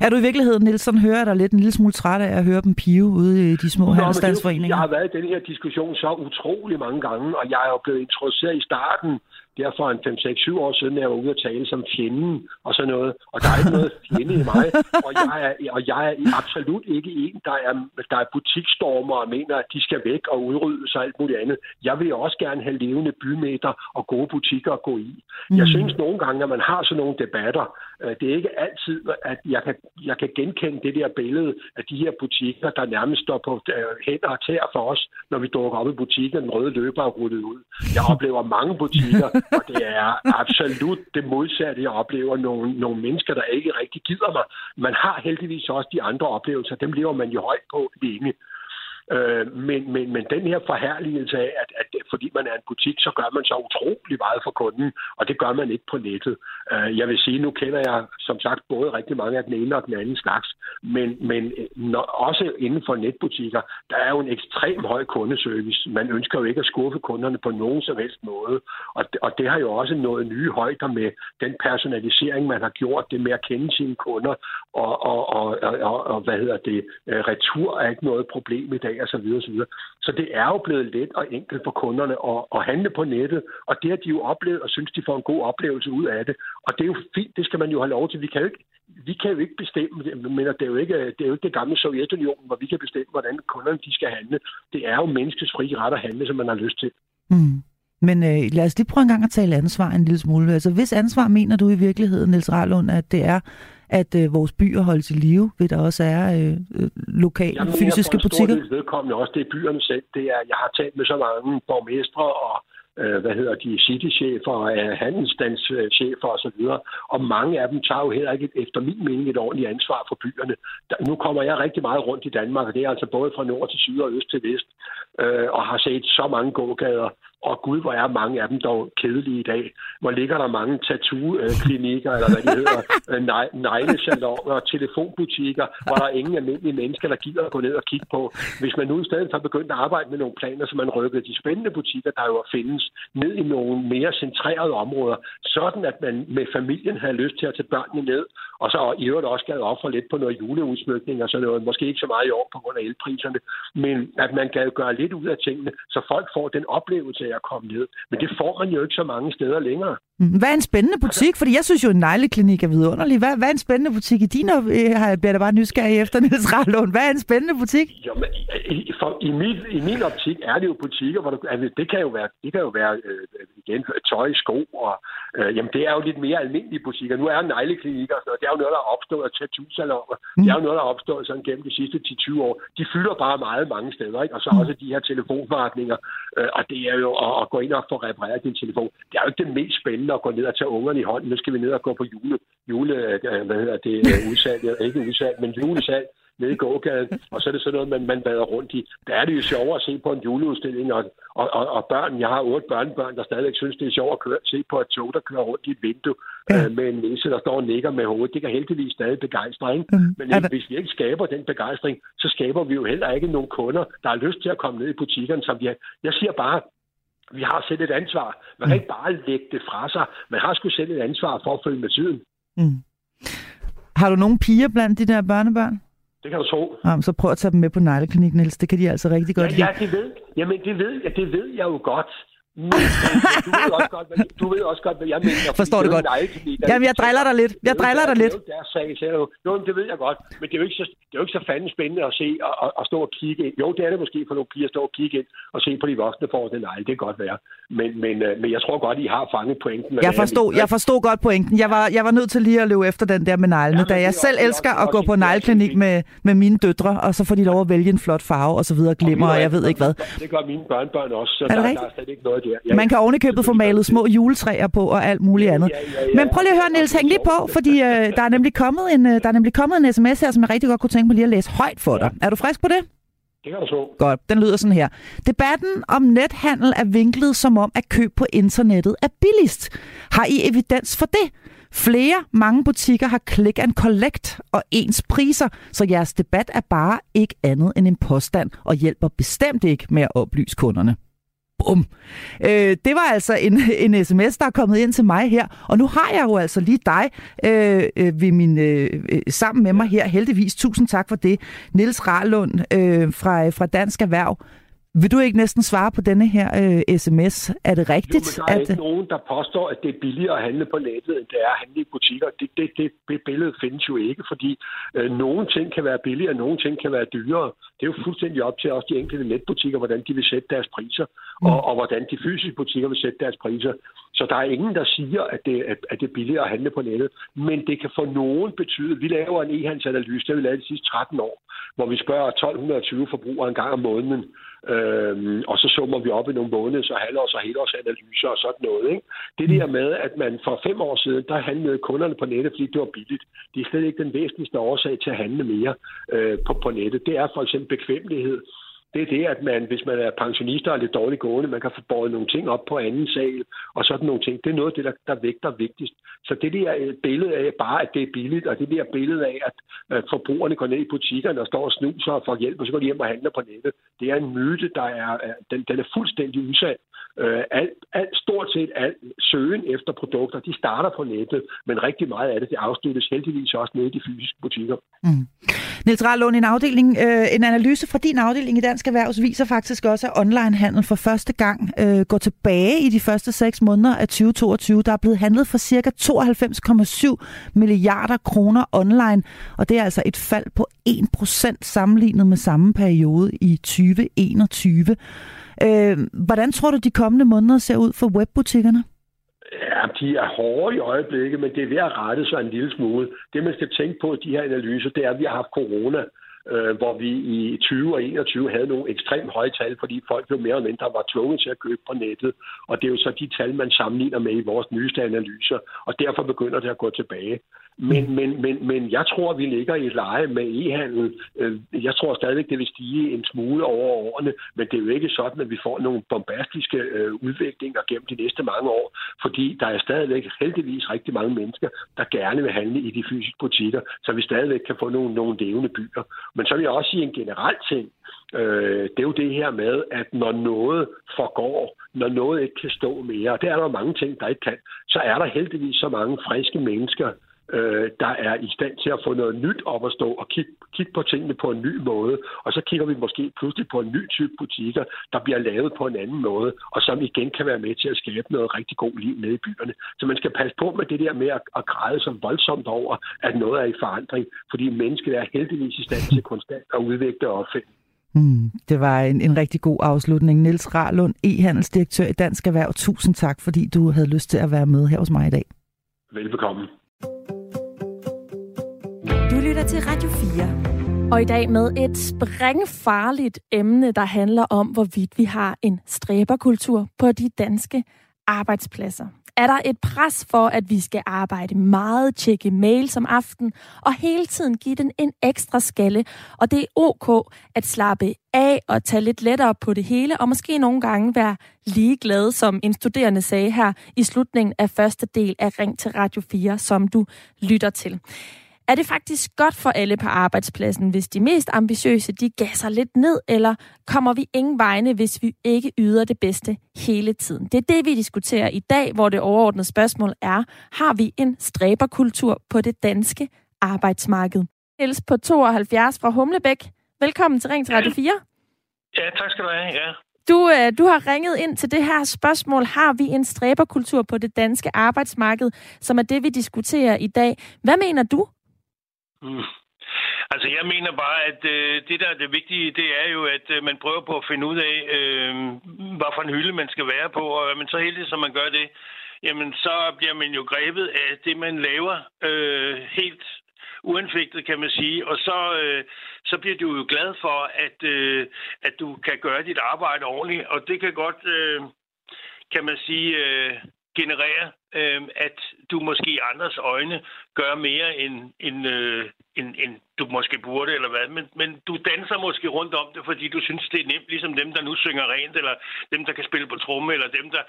B: Er du i virkeligheden, Nielsen, hører dig lidt en lille smule træt af at høre dem pive ude i de små handelsstandsforeninger?
L: Jeg har været i den her diskussion så utrolig mange gange, og jeg er jo blevet introduceret i starten derfor en 5-6-7 år siden, jeg var ude at tale som fjenden og sådan noget. Og der er ikke noget fjende i mig. Og jeg er, og jeg er absolut ikke en, der er, der er butikstormer og mener, at de skal væk og udrydde sig alt muligt andet. Jeg vil også gerne have levende bymeter og gode butikker at gå i. Mm. Jeg synes nogle gange, at man har sådan nogle debatter, Øh, det er ikke altid, at jeg kan, jeg kan genkende det der billede af de her butikker, der nærmest står på øh, hænder og tæer for os, når vi dukker op i butikken, den røde løber er rullet ud. Jeg oplever mange butikker, og det er absolut det modsatte. Jeg oplever nogle, nogle mennesker, der ikke rigtig gider mig. Man har heldigvis også de andre oplevelser. Dem lever man jo højt på længe. Øh, men, men, men den her forhærligelse af, at, at fordi man er en butik, så gør man så utrolig meget for kunden, og det gør man ikke på nettet. Øh, jeg vil sige, nu kender jeg som sagt både rigtig mange af den ene og den anden slags, men, men øh, når, også inden for netbutikker, der er jo en ekstrem høj kundeservice. Man ønsker jo ikke at skuffe kunderne på nogen som helst måde, og, og det har jo også nået nye højder med den personalisering, man har gjort, det med at kende sine kunder, og, og, og, og, og hvad hedder det, øh, retur er ikke noget problem i dag, så videre, så videre. Så det er jo blevet let og enkelt for kunderne at, at handle på nettet, og det har de jo oplevet og synes, de får en god oplevelse ud af det. Og det er jo fint, det skal man jo have lov til. Vi kan jo ikke, vi kan jo ikke bestemme, men det er jo ikke det, er jo ikke det gamle Sovjetunionen, hvor vi kan bestemme, hvordan kunderne de skal handle. Det er jo menneskets frie ret at handle, som man har lyst til.
B: Mm. Men øh, lad os lige prøve en gang at tale ansvar en lille smule. Altså, hvis ansvar mener du i virkeligheden, Niels Rarlund, at det er, at øh, vores byer holdes i live, ved der også er øh, øh lokale Jamen, fysiske butikker? Jeg
L: vedkommende også, det er byerne selv. Det er, jeg har talt med så mange borgmestre og øh, hvad hedder de, citychefer, øh, handelsstandschefer osv. Og mange af dem tager jo heller ikke, efter min mening, et ordentligt ansvar for byerne. Der, nu kommer jeg rigtig meget rundt i Danmark, og det er altså både fra nord til syd og øst til vest, øh, og har set så mange gågader og gud, hvor er mange af dem dog kedelige i dag. Hvor ligger der mange tattoo-klinikker, eller hvad de hedder, øh, neglesalonger, telefonbutikker, hvor der er ingen almindelige mennesker, der gider at gå ned og kigge på. Hvis man nu i stedet for begyndt at arbejde med nogle planer, så man rykker de spændende butikker, der jo findes, ned i nogle mere centrerede områder, sådan at man med familien havde lyst til at tage børnene ned, og så i øvrigt også gad ofre lidt på noget juleudsmykning og så noget, måske ikke så meget i år på grund af elpriserne, men at man gad gøre lidt ud af tingene, så folk får den oplevelse af at komme ned. Men det får man jo ikke så mange steder længere.
B: Mm, hvad er en spændende butik? Fordi jeg synes jo, en negleklinik er vidunderlig. Hvad, hvad er en spændende butik i din? Jeg bliver da bare nysgerrig efter, Niels Rahlund. Hvad er en spændende butik?
L: Jo, men, i, for, i, min, I min optik er det jo butikker, hvor du, altså, det kan jo være, det kan jo være øh, igen, tøj, sko, og øh, jamen, det er jo lidt mere almindelige butikker. Nu er negleklinikker og sådan noget, det er jo noget, der er opstået af tattoo-salonger. Mm. Det er jo noget, der er opstået sådan gennem de sidste 10-20 år. De fylder bare meget mange steder, ikke? Og så mm. også de her telefonforretninger. Øh, og det er jo at, at gå ind og få repareret din telefon. Det er jo ikke det mest spændende at gå ned og tage ungerne i hånden. Nu skal vi ned og gå på jule, jule øh, hvad hedder det, øh, udsalg, ikke udsalg, men julesalg nede i gågaden, og så er det sådan noget, man, man vader rundt i. Der er det jo sjovere at se på en juleudstilling, og, og, og, og børn, jeg har otte børnebørn, der stadigvæk synes, det er sjovt at køre, se på et tog, der kører rundt i et vindue ja. øh, med en næse, der står og nikker med hovedet. Det kan heldigvis stadig begejstre, ikke? Mm. Men der... hvis vi ikke skaber den begejstring, så skaber vi jo heller ikke nogen kunder, der har lyst til at komme ned i butikkerne, som vi har. Jeg siger bare, vi har selv et ansvar. Man kan mm. ikke bare lægge det fra sig. Man har sgu selv et ansvar for at følge med tiden. Mm.
B: Har du nogle piger blandt de der børnebørn?
L: Det kan du tro.
B: Jamen, så prøv at tage dem med på negleklinik, Niels. Det kan de altså rigtig godt
L: ja, ja, det ved, jamen, det ved, ja, det ved jeg jo godt. Men, du, ved også godt, hvad, du ved også godt, hvad jeg mener.
B: Forstår det godt. Jamen, jeg driller dig lidt. Jeg driller dig lidt.
L: Det er sag, så jo, jo, det ved jeg godt. Men det er jo ikke så, det er jo ikke så fanden spændende at se og, og, og stå og kigge ind. Jo, det er det måske for nogle piger at stå og kigge ind og se på de voksne for den negle. Det kan godt være. Men, men, øh, men jeg tror godt, I har fanget pointen.
B: Jeg forstod, jeg forstod godt pointen. Jeg var, jeg var nødt til lige at løbe efter den der med neglene, ja, da jeg selv elsker at gå på negleklinik med, med mine døtre, og så får de lov at vælge en flot farve og så videre, glimmer, og jeg ved ikke hvad.
L: Det gør mine børnebørn også, så der, der er slet ikke noget der. Ja,
B: Man kan ovenikøbet få malet små juletræer på og alt muligt andet. Ja, ja, ja, Men prøv lige at høre, Niels, hæng lige på, fordi øh, der, er nemlig kommet en, øh, der er nemlig kommet en sms her, som jeg rigtig godt kunne tænke mig lige at læse højt for dig. Er du frisk på det?
L: Det kan du så.
B: Godt, den lyder sådan her. Debatten om nethandel er vinklet som om, at køb på internettet er billigst. Har I evidens for det? Flere, mange butikker har click and collect og ens priser, så jeres debat er bare ikke andet end en påstand og hjælper bestemt ikke med at oplyse kunderne. Bum. Øh, det var altså en, en sms, der er kommet ind til mig her, og nu har jeg jo altså lige dig øh, øh, ved min, øh, øh, sammen med mig her. Heldigvis, tusind tak for det. Niels Rarlund øh, fra, fra Dansk Erhverv. Vil du ikke næsten svare på denne her øh, sms? Er det rigtigt?
L: Jo, der er
B: at...
L: ikke nogen, der påstår, at det er billigere at handle på nettet, end det er at handle i butikker. Det, det, det, det billede findes jo ikke, fordi øh, nogle ting kan være billigere, og nogle ting kan være dyrere. Det er jo fuldstændig op til også de enkelte netbutikker, hvordan de vil sætte deres priser, mm. og, og hvordan de fysiske butikker vil sætte deres priser. Så der er ingen, der siger, at det, at, at det er billigere at handle på nettet. Men det kan for nogen betyde, vi laver en e-handelsanalyse, det har vi lavet de sidste 13 år, hvor vi spørger 1220 forbrugere en gang om måneden, Øhm, og så summer vi op i nogle måneds- og halvårs- og helårsanalyser og sådan noget. Ikke? Det der med, at man for fem år siden, der handlede kunderne på nettet, fordi det var billigt. Det er slet ikke den væsentligste årsag til at handle mere øh, på, på nettet. Det er for eksempel bekvemmelighed det er det, at man, hvis man er pensionist og lidt dårligt gående, man kan få båret nogle ting op på anden sal og sådan nogle ting. Det er noget af det, der, der vægter vigtigst. Så det der øh, billede af bare, at det er billigt, og det der billede af, at, øh, forbrugerne går ned i butikkerne og står og snuser og får hjælp, og så går de hjem og handler på nettet, det er en myte, der er, øh, den, den er fuldstændig usand. Øh, alt, alt, stort set alt søgen efter produkter, de starter på nettet, men rigtig meget af det, det afsluttes heldigvis også nede i de fysiske butikker. Mm.
B: Niels Rallund, en, afdeling, øh, en analyse fra din afdeling i Dansk Erhvervs viser faktisk også, at onlinehandel for første gang øh, går tilbage i de første seks måneder af 2022. Der er blevet handlet for ca. 92,7 milliarder kroner online, og det er altså et fald på 1% sammenlignet med samme periode i 2021. Øh, hvordan tror du, de kommende måneder ser ud for webbutikkerne?
L: Ja, de er hårde i øjeblikket, men det er ved at rette sig en lille smule. Det, man skal tænke på i de her analyser, det er, at vi har haft corona, øh, hvor vi i 20 og 21 havde nogle ekstremt høje tal, fordi folk jo mere eller mindre var tvunget til at købe på nettet. Og det er jo så de tal, man sammenligner med i vores nyeste analyser, og derfor begynder det at gå tilbage. Men, men, men, men jeg tror, vi ligger i et leje med e-handel. Øh, jeg tror stadigvæk, det vil stige en smule over årene, men det er jo ikke sådan, at vi får nogle bombastiske øh, udviklinger gennem de næste mange år, fordi der er stadigvæk heldigvis rigtig mange mennesker, der gerne vil handle i de fysiske butikker, så vi stadigvæk kan få nogle, nogle levende byer. Men så vil jeg også sige en generel ting. Øh, det er jo det her med, at når noget forgår, når noget ikke kan stå mere, og det er der mange ting, der ikke kan, så er der heldigvis så mange friske mennesker, øh, der er i stand til at få noget nyt op at stå og kigge, kigge på tingene på en ny måde. Og så kigger vi måske pludselig på en ny type butikker, der bliver lavet på en anden måde, og som igen kan være med til at skabe noget rigtig god liv nede i byerne. Så man skal passe på med det der med at, at græde så voldsomt over, at noget er i forandring, fordi mennesket er heldigvis i stand til konstant at udvikle og opfinde.
B: Mm, det var en, en rigtig god afslutning. Niels Rarlund, e-handelsdirektør i Dansk Erhverv. Tusind tak, fordi du havde lyst til at være med her hos mig i dag.
L: Velbekomme.
H: Du lytter til Radio 4. Og i dag med et sprængfarligt emne, der handler om, hvorvidt vi har en stræberkultur på de danske arbejdspladser. Er der et pres for, at vi skal arbejde meget, tjekke mails om aftenen og hele tiden give den en ekstra skalle? Og det er ok at slappe af og tage lidt lettere på det hele, og måske nogle gange være ligeglad, som en studerende sagde her i slutningen af første del af Ring til Radio 4, som du lytter til. Er det faktisk godt for alle på arbejdspladsen, hvis de mest ambitiøse de gasser lidt ned, eller kommer vi ingen vegne, hvis vi ikke yder det bedste hele tiden? Det er det, vi diskuterer i dag, hvor det overordnede spørgsmål er, har vi en stræberkultur på det danske arbejdsmarked? Niels på 72 fra Humlebæk. Velkommen til Ring til Radio 4.
M: Ja, tak skal du have. Ja.
H: Du, øh, du har ringet ind til det her spørgsmål. Har vi en stræberkultur på det danske arbejdsmarked, som er det, vi diskuterer i dag? Hvad mener du?
M: Mm. Altså, jeg mener bare, at øh, det, der er det vigtige, det er jo, at øh, man prøver på at finde ud af, øh, hvad for en hylde man skal være på, og er man så heldig, som man gør det, jamen, så bliver man jo grebet af det, man laver øh, helt uanfægtet, kan man sige, og så, øh, så bliver du jo glad for, at, øh, at du kan gøre dit arbejde ordentligt, og det kan godt, øh, kan man sige, øh, generere øh, at du måske i andres øjne gør mere, end, end, øh, end, end du måske burde, eller hvad. Men, men du danser måske rundt om det, fordi du synes, det er nemt, ligesom dem, der nu synger rent, eller dem, der kan spille på tromme, eller dem, der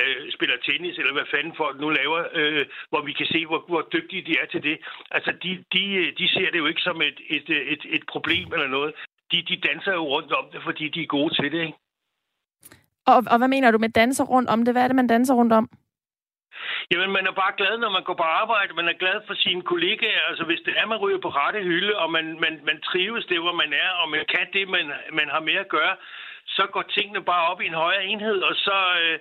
M: øh, spiller tennis, eller hvad fanden folk nu laver, øh, hvor vi kan se, hvor, hvor dygtige de er til det. Altså, de, de, øh, de ser det jo ikke som et, et, øh, et, et problem eller noget. De, de danser jo rundt om det, fordi de er gode til det, ikke?
H: Og, og hvad mener du med danser rundt om det? Hvad er det, man danser rundt om?
M: Jamen, man er bare glad, når man går på arbejde. Man er glad for sine kollegaer. Altså, hvis det er, man ryger på rette hylde, og man, man, man trives det, hvor man er, og man kan det, man, man har med at gøre, så går tingene bare op i en højere enhed, og så... Øh,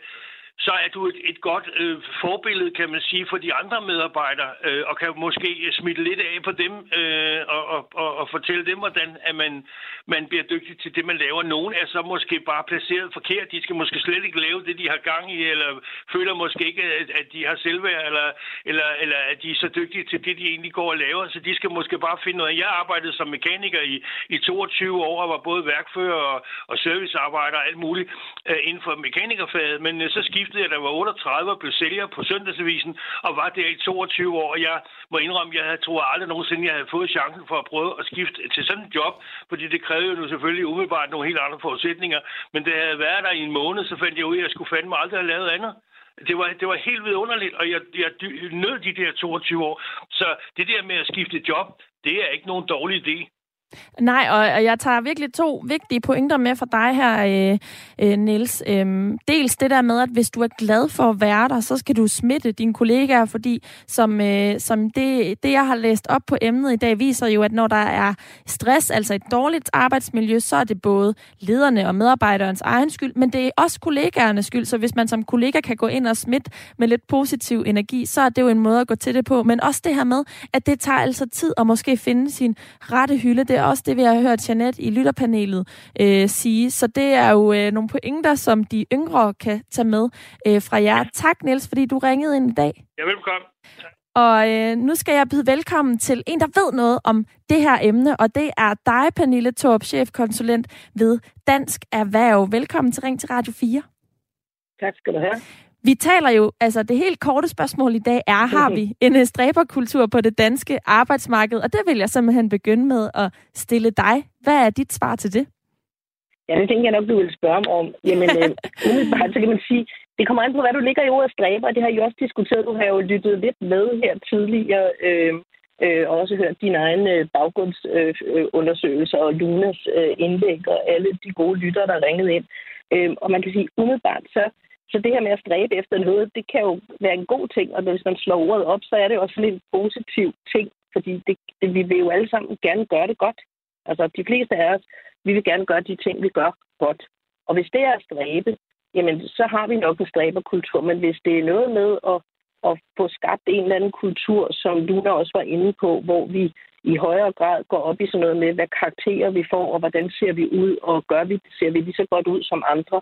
M: så er du et, et godt øh, forbillede, kan man sige, for de andre medarbejdere, øh, og kan måske smitte lidt af på dem øh, og, og, og, og fortælle dem, hvordan at man, man bliver dygtig til det, man laver. Nogle er så måske bare placeret forkert. De skal måske slet ikke lave det, de har gang i, eller føler måske ikke, at, at de har selvværd, eller, eller, eller at de er så dygtige til det, de egentlig går og laver. Så de skal måske bare finde noget. Jeg arbejdede som mekaniker i, i 22 år, og var både værkfører og, og servicearbejder og alt muligt øh, inden for mekanikerfaget, men øh, så skiftede skiftede jeg, da jeg var 38 og blev sælger på Søndagsavisen, og var der i 22 år. Og jeg må indrømme, jeg tror aldrig nogensinde, jeg havde fået chancen for at prøve at skifte til sådan et job, fordi det krævede jo selvfølgelig umiddelbart nogle helt andre forudsætninger. Men det havde været der i en måned, så fandt jeg ud af, at jeg skulle fandme aldrig have lavet andet. Det var, det var helt vidunderligt, og jeg, jeg nød de der 22 år. Så det der med at skifte job, det er ikke nogen dårlig idé.
H: Nej, og jeg tager virkelig to vigtige pointer med fra dig her, øh, øh, Niels. Øhm, dels det der med, at hvis du er glad for at være der, så skal du smitte dine kollegaer, fordi som, øh, som det, det, jeg har læst op på emnet i dag, viser jo, at når der er stress, altså et dårligt arbejdsmiljø, så er det både lederne og medarbejderens egen skyld, men det er også kollegaernes skyld, så hvis man som kollega kan gå ind og smitte med lidt positiv energi, så er det jo en måde at gå til det på. Men også det her med, at det tager altså tid at måske finde sin rette hylde. Det er også det, vi har hørt Janet i lytterpanelet øh, sige. Så det er jo øh, nogle pointer, som de yngre kan tage med øh, fra jer. Tak, Niels, fordi du ringede ind i dag.
M: Ja, velkommen.
H: Og øh, nu skal jeg byde velkommen til en, der ved noget om det her emne, og det er dig, Pernille Torp, chefkonsulent ved Dansk Erhverv. Velkommen til Ring til Radio 4.
N: Tak skal du have.
H: Vi taler jo, altså det helt korte spørgsmål i dag er, har vi en stræberkultur på det danske arbejdsmarked? Og det vil jeg simpelthen begynde med at stille dig. Hvad er dit svar til det?
N: Ja, det tænker jeg nok, du vil spørge om. om. Jamen, øh, umiddelbart, så kan man sige, det kommer an på, hvad du ligger i ordet stræber, og det har I også diskuteret. Du har jo lyttet lidt med her tidligere, øh, øh, og også hørt dine egne øh, baggrundsundersøgelser øh, og Lunas øh, indlæg og alle de gode lytter, der ringede ind. Øh, og man kan sige, umiddelbart, så så det her med at stræbe efter noget, det kan jo være en god ting, og hvis man slår ordet op, så er det også en positiv ting, fordi det, det, vi vil jo alle sammen gerne gøre det godt. Altså, de fleste af os, vi vil gerne gøre de ting, vi gør godt. Og hvis det er at stræbe, jamen, så har vi nok en stræberkultur. Men hvis det er noget med at, at få skabt en eller anden kultur, som Luna også var inde på, hvor vi i højere grad går op i sådan noget med, hvad karakterer vi får, og hvordan ser vi ud, og gør vi, ser vi lige så godt ud som andre,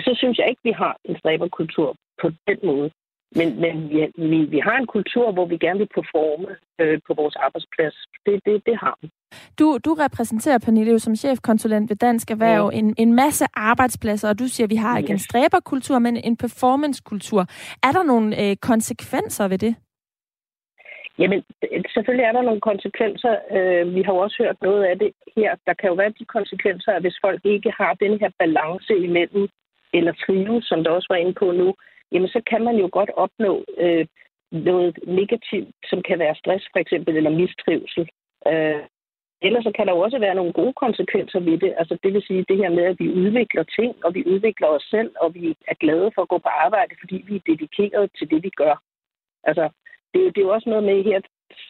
N: så synes jeg ikke, vi har en stræberkultur på den måde. Men, men vi, vi, vi har en kultur, hvor vi gerne vil performe øh, på vores arbejdsplads. Det, det, det har vi.
H: Du, du repræsenterer, Pernille, som chefkonsulent ved Dansk Erhverv, ja. en, en masse arbejdspladser, og du siger, at vi har ikke yes. en stræberkultur, men en performancekultur. Er der nogle øh, konsekvenser ved det?
N: Jamen, selvfølgelig er der nogle konsekvenser. Øh, vi har jo også hørt noget af det her. Der kan jo være de konsekvenser, at hvis folk ikke har den her balance imellem eller trives, som der også var inde på nu, jamen så kan man jo godt opnå øh, noget negativt, som kan være stress for eksempel, eller mistrivsel. Øh, ellers så kan der jo også være nogle gode konsekvenser ved det. Altså det vil sige det her med, at vi udvikler ting, og vi udvikler os selv, og vi er glade for at gå på arbejde, fordi vi er dedikeret til det, vi gør. Altså det, det er jo også noget med, her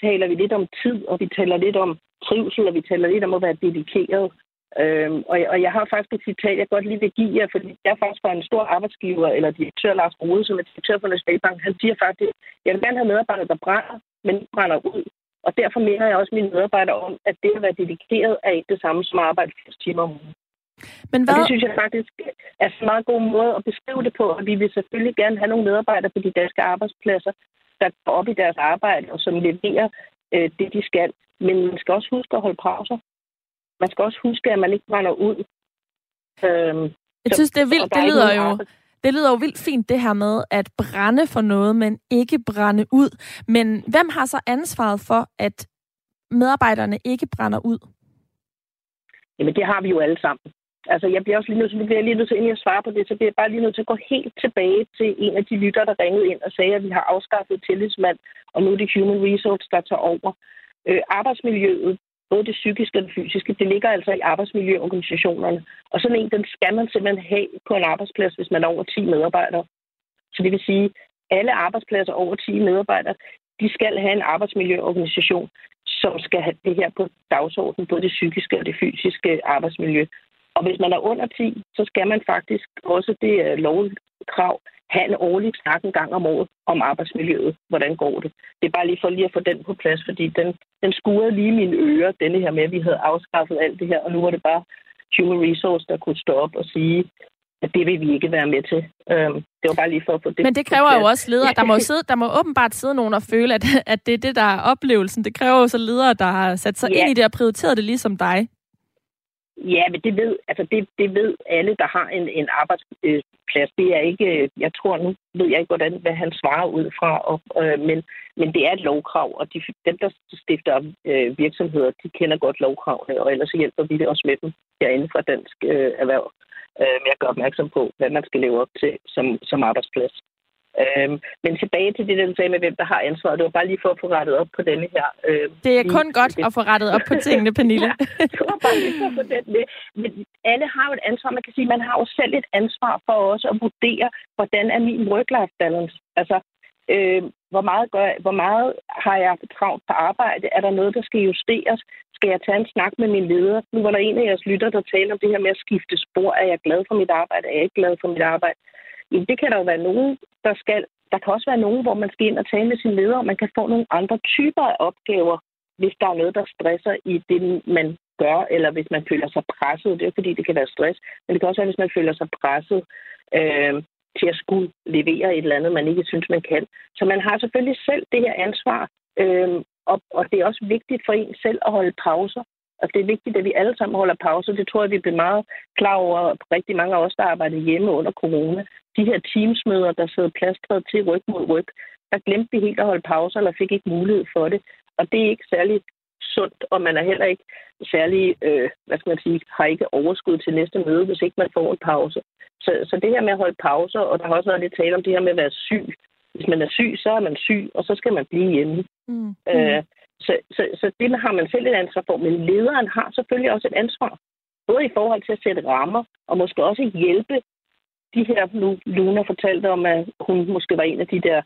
N: taler vi lidt om tid, og vi taler lidt om trivsel, og vi taler lidt om at være dedikeret. Øhm, og, og jeg har faktisk et citat, jeg godt lige vil give jer, fordi jeg faktisk var en stor arbejdsgiver, eller direktør Lars Rode, som er direktør for Nationalbank, han siger faktisk, jeg vil gerne have medarbejdere, der brænder, men brænder ud. Og derfor mener jeg også mine medarbejdere om, at det at være dedikeret er ikke det samme som at arbejde 80 timer om ugen. Men hvad... Og det synes jeg faktisk er en meget god måde at beskrive det på, og vi vil selvfølgelig gerne have nogle medarbejdere på de danske arbejdspladser, der går op i deres arbejde og som leverer øh, det, de skal. Men man skal også huske at holde pauser man skal også huske, at man ikke brænder ud.
H: Øhm, jeg synes, det er vildt. Det lyder jo... Det lyder jo vildt fint, det her med at brænde for noget, men ikke brænde ud. Men hvem har så ansvaret for, at medarbejderne ikke brænder ud?
N: Jamen, det har vi jo alle sammen. Altså, jeg bliver også lige nødt til, bliver lige nødt til, inden jeg svarer på det, så bliver jeg bare lige nødt til at gå helt tilbage til en af de lytter, der ringede ind og sagde, at vi har afskaffet tillidsmand, og nu er det Human Resource, der tager over. Øh, arbejdsmiljøet både det psykiske og det fysiske, det ligger altså i arbejdsmiljøorganisationerne. Og sådan en, den skal man simpelthen have på en arbejdsplads, hvis man er over 10 medarbejdere. Så det vil sige, alle arbejdspladser over 10 medarbejdere, de skal have en arbejdsmiljøorganisation, som skal have det her på dagsordenen, både det psykiske og det fysiske arbejdsmiljø. Og hvis man er under 10, så skal man faktisk også, det er lovkrav, have en årlig snak en gang om året om arbejdsmiljøet. Hvordan går det? Det er bare lige for lige at få den på plads, fordi den, den skurede lige mine ører, denne her med, at vi havde afskaffet alt det her, og nu var det bare Human Resource, der kunne stå op og sige, at det vil vi ikke være med til. Øhm, det var bare lige for at få det
H: Men det kræver jo også ledere. Der må, sidde, der må åbenbart sidde nogen og føle, at, at det er det, der er oplevelsen. Det kræver jo så ledere, der har sat sig ja. ind i det og prioriteret det ligesom dig.
N: Ja, men det ved, altså det, det ved alle, der har en, en arbejdsplads. Det er ikke, jeg tror nu, ved jeg ikke, hvordan, hvad han svarer ud fra, og, øh, men, men det er et lovkrav, og de, dem, der stifter øh, virksomheder, de kender godt lovkravene, og ellers hjælper vi det også med dem herinde fra Dansk øh, Erhverv øh, med at gøre opmærksom på, hvad man skal leve op til som, som arbejdsplads. Øhm, men tilbage til det, der du sagde med, hvem der har ansvaret. Det var bare lige for at få rettet op på denne her. Øh,
H: det er kun godt det. at få rettet op på tingene, Pernille.
N: ja, det var bare lige for at få den med. Men alle har jo et ansvar. Man kan sige, man har jo selv et ansvar for også at vurdere, hvordan er min work-life balance. Altså, øh, hvor, meget gør, jeg, hvor meget har jeg travlt på arbejde? Er der noget, der skal justeres? Skal jeg tage en snak med min leder? Nu var der en af jeres lytter, der talte om det her med at skifte spor. Er jeg glad for mit arbejde? Er jeg ikke glad for mit arbejde? Det kan der jo være nogen, der skal. Der kan også være nogen, hvor man skal ind og tale med sin leder, og man kan få nogle andre typer af opgaver, hvis der er noget, der stresser i det, man gør, eller hvis man føler sig presset. Det er fordi, det kan være stress, men det kan også være, hvis man føler sig presset øh, til at skulle levere et eller andet, man ikke synes, man kan. Så man har selvfølgelig selv det her ansvar, øh, og, og det er også vigtigt for en selv at holde pauser. Og det er vigtigt, at vi alle sammen holder pauser. Det tror jeg, vi bliver meget klar over, rigtig mange af os, der arbejder hjemme under corona de her teamsmøder, der sidder plastret til ryg mod ryg, der glemte vi helt at holde pauser, eller fik ikke mulighed for det. Og det er ikke særlig sundt, og man er heller ikke særlig, øh, hvad skal man sige, har ikke overskud til næste møde, hvis ikke man får en pause. Så, så det her med at holde pauser, og der har også været lidt tale om det her med at være syg. Hvis man er syg, så er man syg, og så skal man blive hjemme. Mm. Øh, så, så, så det har man selv et ansvar for, men lederen har selvfølgelig også et ansvar. Både i forhold til at sætte rammer, og måske også hjælpe de her, nu Luna fortalte om, at hun måske var en af de der,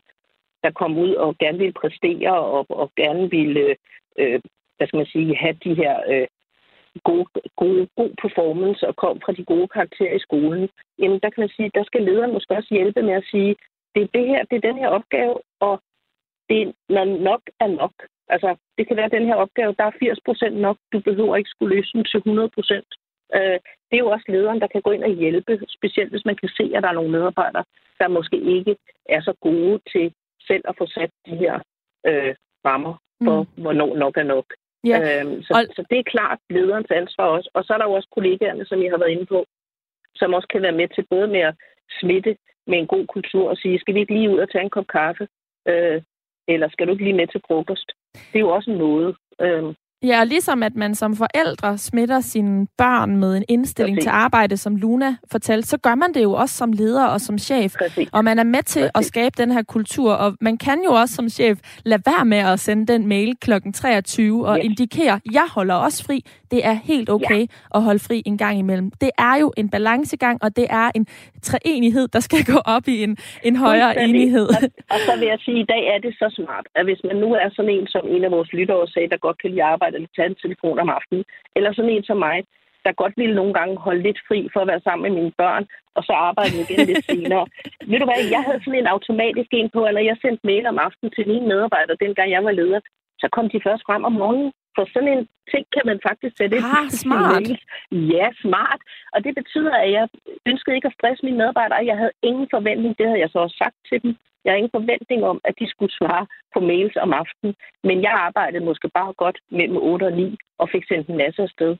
N: der kom ud og gerne ville præstere og, og gerne ville, øh, hvad skal man sige, have de her øh, gode, gode, god performance og kom fra de gode karakterer i skolen, jamen der kan man sige, der skal lederen måske også hjælpe med at sige, det er det her, det er den her opgave, og det, er nok er nok. Altså, det kan være den her opgave, der er 80 procent nok, du behøver ikke skulle løse den til 100 procent. Øh, det er jo også lederen, der kan gå ind og hjælpe, specielt hvis man kan se, at der er nogle medarbejdere, der måske ikke er så gode til selv at få sat de her øh, rammer for, mm. hvornår nok er nok. Ja. Øhm, så, og... så det er klart lederens ansvar også. Og så er der jo også kollegaerne, som jeg har været inde på, som også kan være med til både med at smitte med en god kultur og sige, skal vi ikke lige ud og tage en kop kaffe? Øh, eller skal du ikke lige med til frokost? Det er jo også noget. Øh,
H: Ja, og ligesom at man som forældre smitter sine børn med en indstilling til arbejde, som Luna fortalte, så gør man det jo også som leder og som chef. Præcis. Og man er med til Præcis. at skabe den her kultur, og man kan jo også som chef lade være med at sende den mail kl. 23 og yes. indikere, jeg holder også fri. Det er helt okay ja. at holde fri en gang imellem. Det er jo en balancegang, og det er en treenighed, der skal gå op i en, en højere enighed.
N: Og, og så vil jeg sige, at i dag er det så smart, at hvis man nu er sådan en, som en af vores lyttere sagde, der godt kan lide arbejde, eller tage en telefon om aftenen, eller sådan en som mig, der godt ville nogle gange holde lidt fri for at være sammen med mine børn, og så arbejde igen lidt senere. Ved du hvad, jeg havde sådan en automatisk en på, eller jeg sendte mail om aftenen til mine medarbejdere, dengang jeg var leder. Så kom de først frem om morgenen. For sådan en ting kan man faktisk sætte ind.
H: Ah, smart.
N: Ja, smart. Og det betyder, at jeg ønskede ikke at stresse mine medarbejdere. Jeg havde ingen forventning. Det havde jeg så også sagt til dem. Jeg har ingen forventning om, at de skulle svare på mails om aftenen. Men jeg arbejdede måske bare godt mellem 8 og 9 og fik sendt en masse afsted.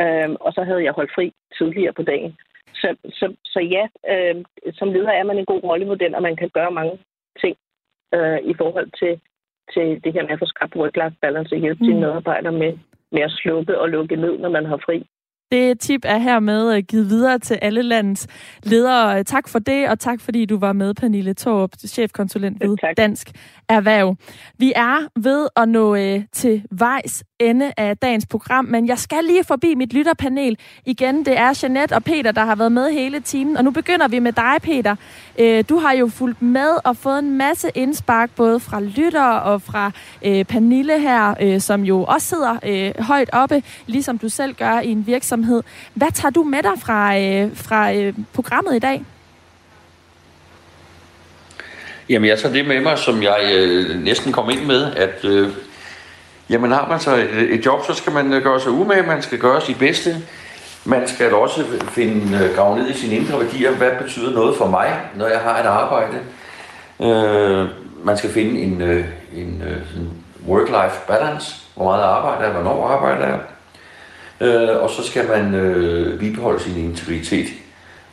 N: Øhm, og så havde jeg holdt fri tidligere på dagen. Så, så, så ja, øh, som leder er man en god rollemodel, og man kan gøre mange ting øh, i forhold til, til det her med at få skabt work-life balance og hjælpe mm. sine medarbejdere med, med at slukke og lukke ned, når man har fri.
H: Det tip er hermed øh, givet videre til alle landets ledere. Tak for det, og tak fordi du var med, Pernille Torp, chefkonsulent ved Dansk Erhverv. Vi er ved at nå øh, til vejs ende af dagens program, men jeg skal lige forbi mit lytterpanel igen. Det er Jeanette og Peter, der har været med hele timen, og nu begynder vi med dig, Peter. Øh, du har jo fulgt med og fået en masse indspark, både fra lytter og fra øh, Pernille her, øh, som jo også sidder øh, højt oppe, ligesom du selv gør i en virksomhed. Hvad tager du med dig fra, øh, fra øh, programmet i dag?
O: Jamen, jeg tager det med mig, som jeg øh, næsten kom ind med, at øh, jamen, har man så et, et job, så skal man øh, gøre sig umage, man skal gøre sit bedste. Man skal også finde, øh, grave ned i sine indre værdier. Hvad betyder noget for mig, når jeg har et arbejde? Øh, man skal finde en, øh, en, øh, en work-life balance. Hvor meget arbejder jeg, hvornår arbejder jeg? øh, og så skal man øh, bibeholde sin integritet.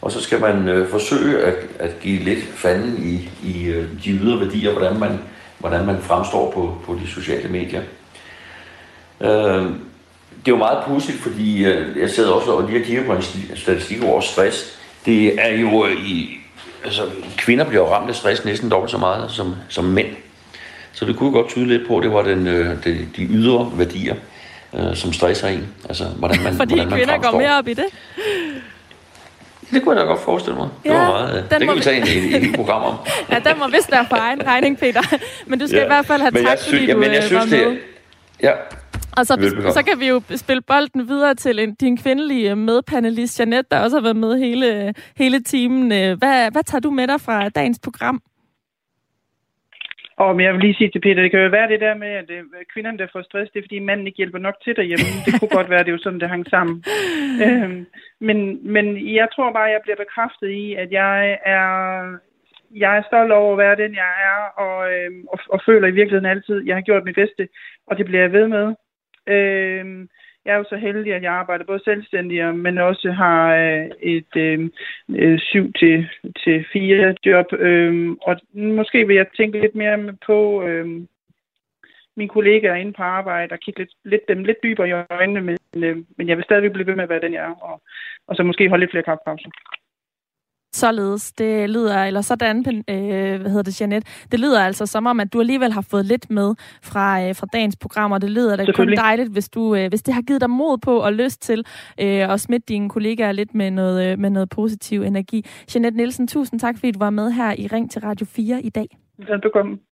O: Og så skal man øh, forsøge at, at give lidt fanden i, i øh, de ydre værdier, hvordan man, hvordan man fremstår på, på de sociale medier. Øh, det er jo meget pudsigt, fordi øh, jeg sidder også og lige og kigger på en statistik over stress. Det er jo øh, i... Altså, kvinder bliver ramt af stress næsten dobbelt så meget som, som mænd. Så det kunne godt tyde lidt på, at det var den, øh, de, de ydre værdier, øh, som stresser en. Altså, hvordan man,
H: Fordi
O: hvordan man
H: kvinder
O: fremstår.
H: går mere op i det.
O: Det kunne jeg da godt forestille mig. Det
H: Ja,
O: var meget,
H: den
O: det
H: må
O: kan vi tage en, en, en helt program om.
H: Ja, den må vist være for egen regning, Peter. Men du skal
O: Ja.
H: i hvert fald have
O: Men
H: tak,
O: synes-
H: fordi
O: ja,
H: du
O: men jeg
H: øh,
O: synes,
H: var
O: det-
H: med.
O: Ja,
H: Og så,
O: Velbekomme.
H: så kan vi jo spille bolden videre til en, din kvindelige medpanelist, Janette, der også har været med hele, hele timen. Øh, Hvad, hvad tager du med dig fra dagens program?
P: Og men jeg vil lige sige til Peter, det kan jo være det der med, at øh, kvinderne, der får stress, det er, fordi manden ikke hjælper nok til derhjemme. Det kunne godt være, det er jo sådan, det hang sammen. Øhm, men, men jeg tror bare, jeg bliver bekræftet i, at jeg er, jeg er stolt over at være den, jeg er, og, øhm, og, og føler i virkeligheden altid, at jeg har gjort mit bedste, og det bliver jeg ved med. Øhm, jeg er jo så heldig, at jeg arbejder både selvstændig, men også har øh, et øh, øh, syv til, til fire job. Øh, og måske vil jeg tænke lidt mere på øh, mine kollegaer inde på arbejde og kigge lidt, lidt, dem lidt dybere i øjnene, men, øh, men jeg vil stadigvæk blive ved med at være den, jeg er, og, og så måske holde lidt flere kaffepauser.
H: Således, det lyder, eller sådan, øh, hvad hedder det, Jeanette, det lyder altså som om, at du alligevel har fået lidt med fra, øh, fra dagens program, og det lyder da kun dejligt, hvis, du, øh, hvis det har givet dig mod på og lyst til øh, at smitte dine kollegaer lidt med noget, øh, med noget positiv energi. Jeanette Nielsen, tusind tak, fordi du var med her i Ring til Radio 4 i dag.
P: Velbekomme.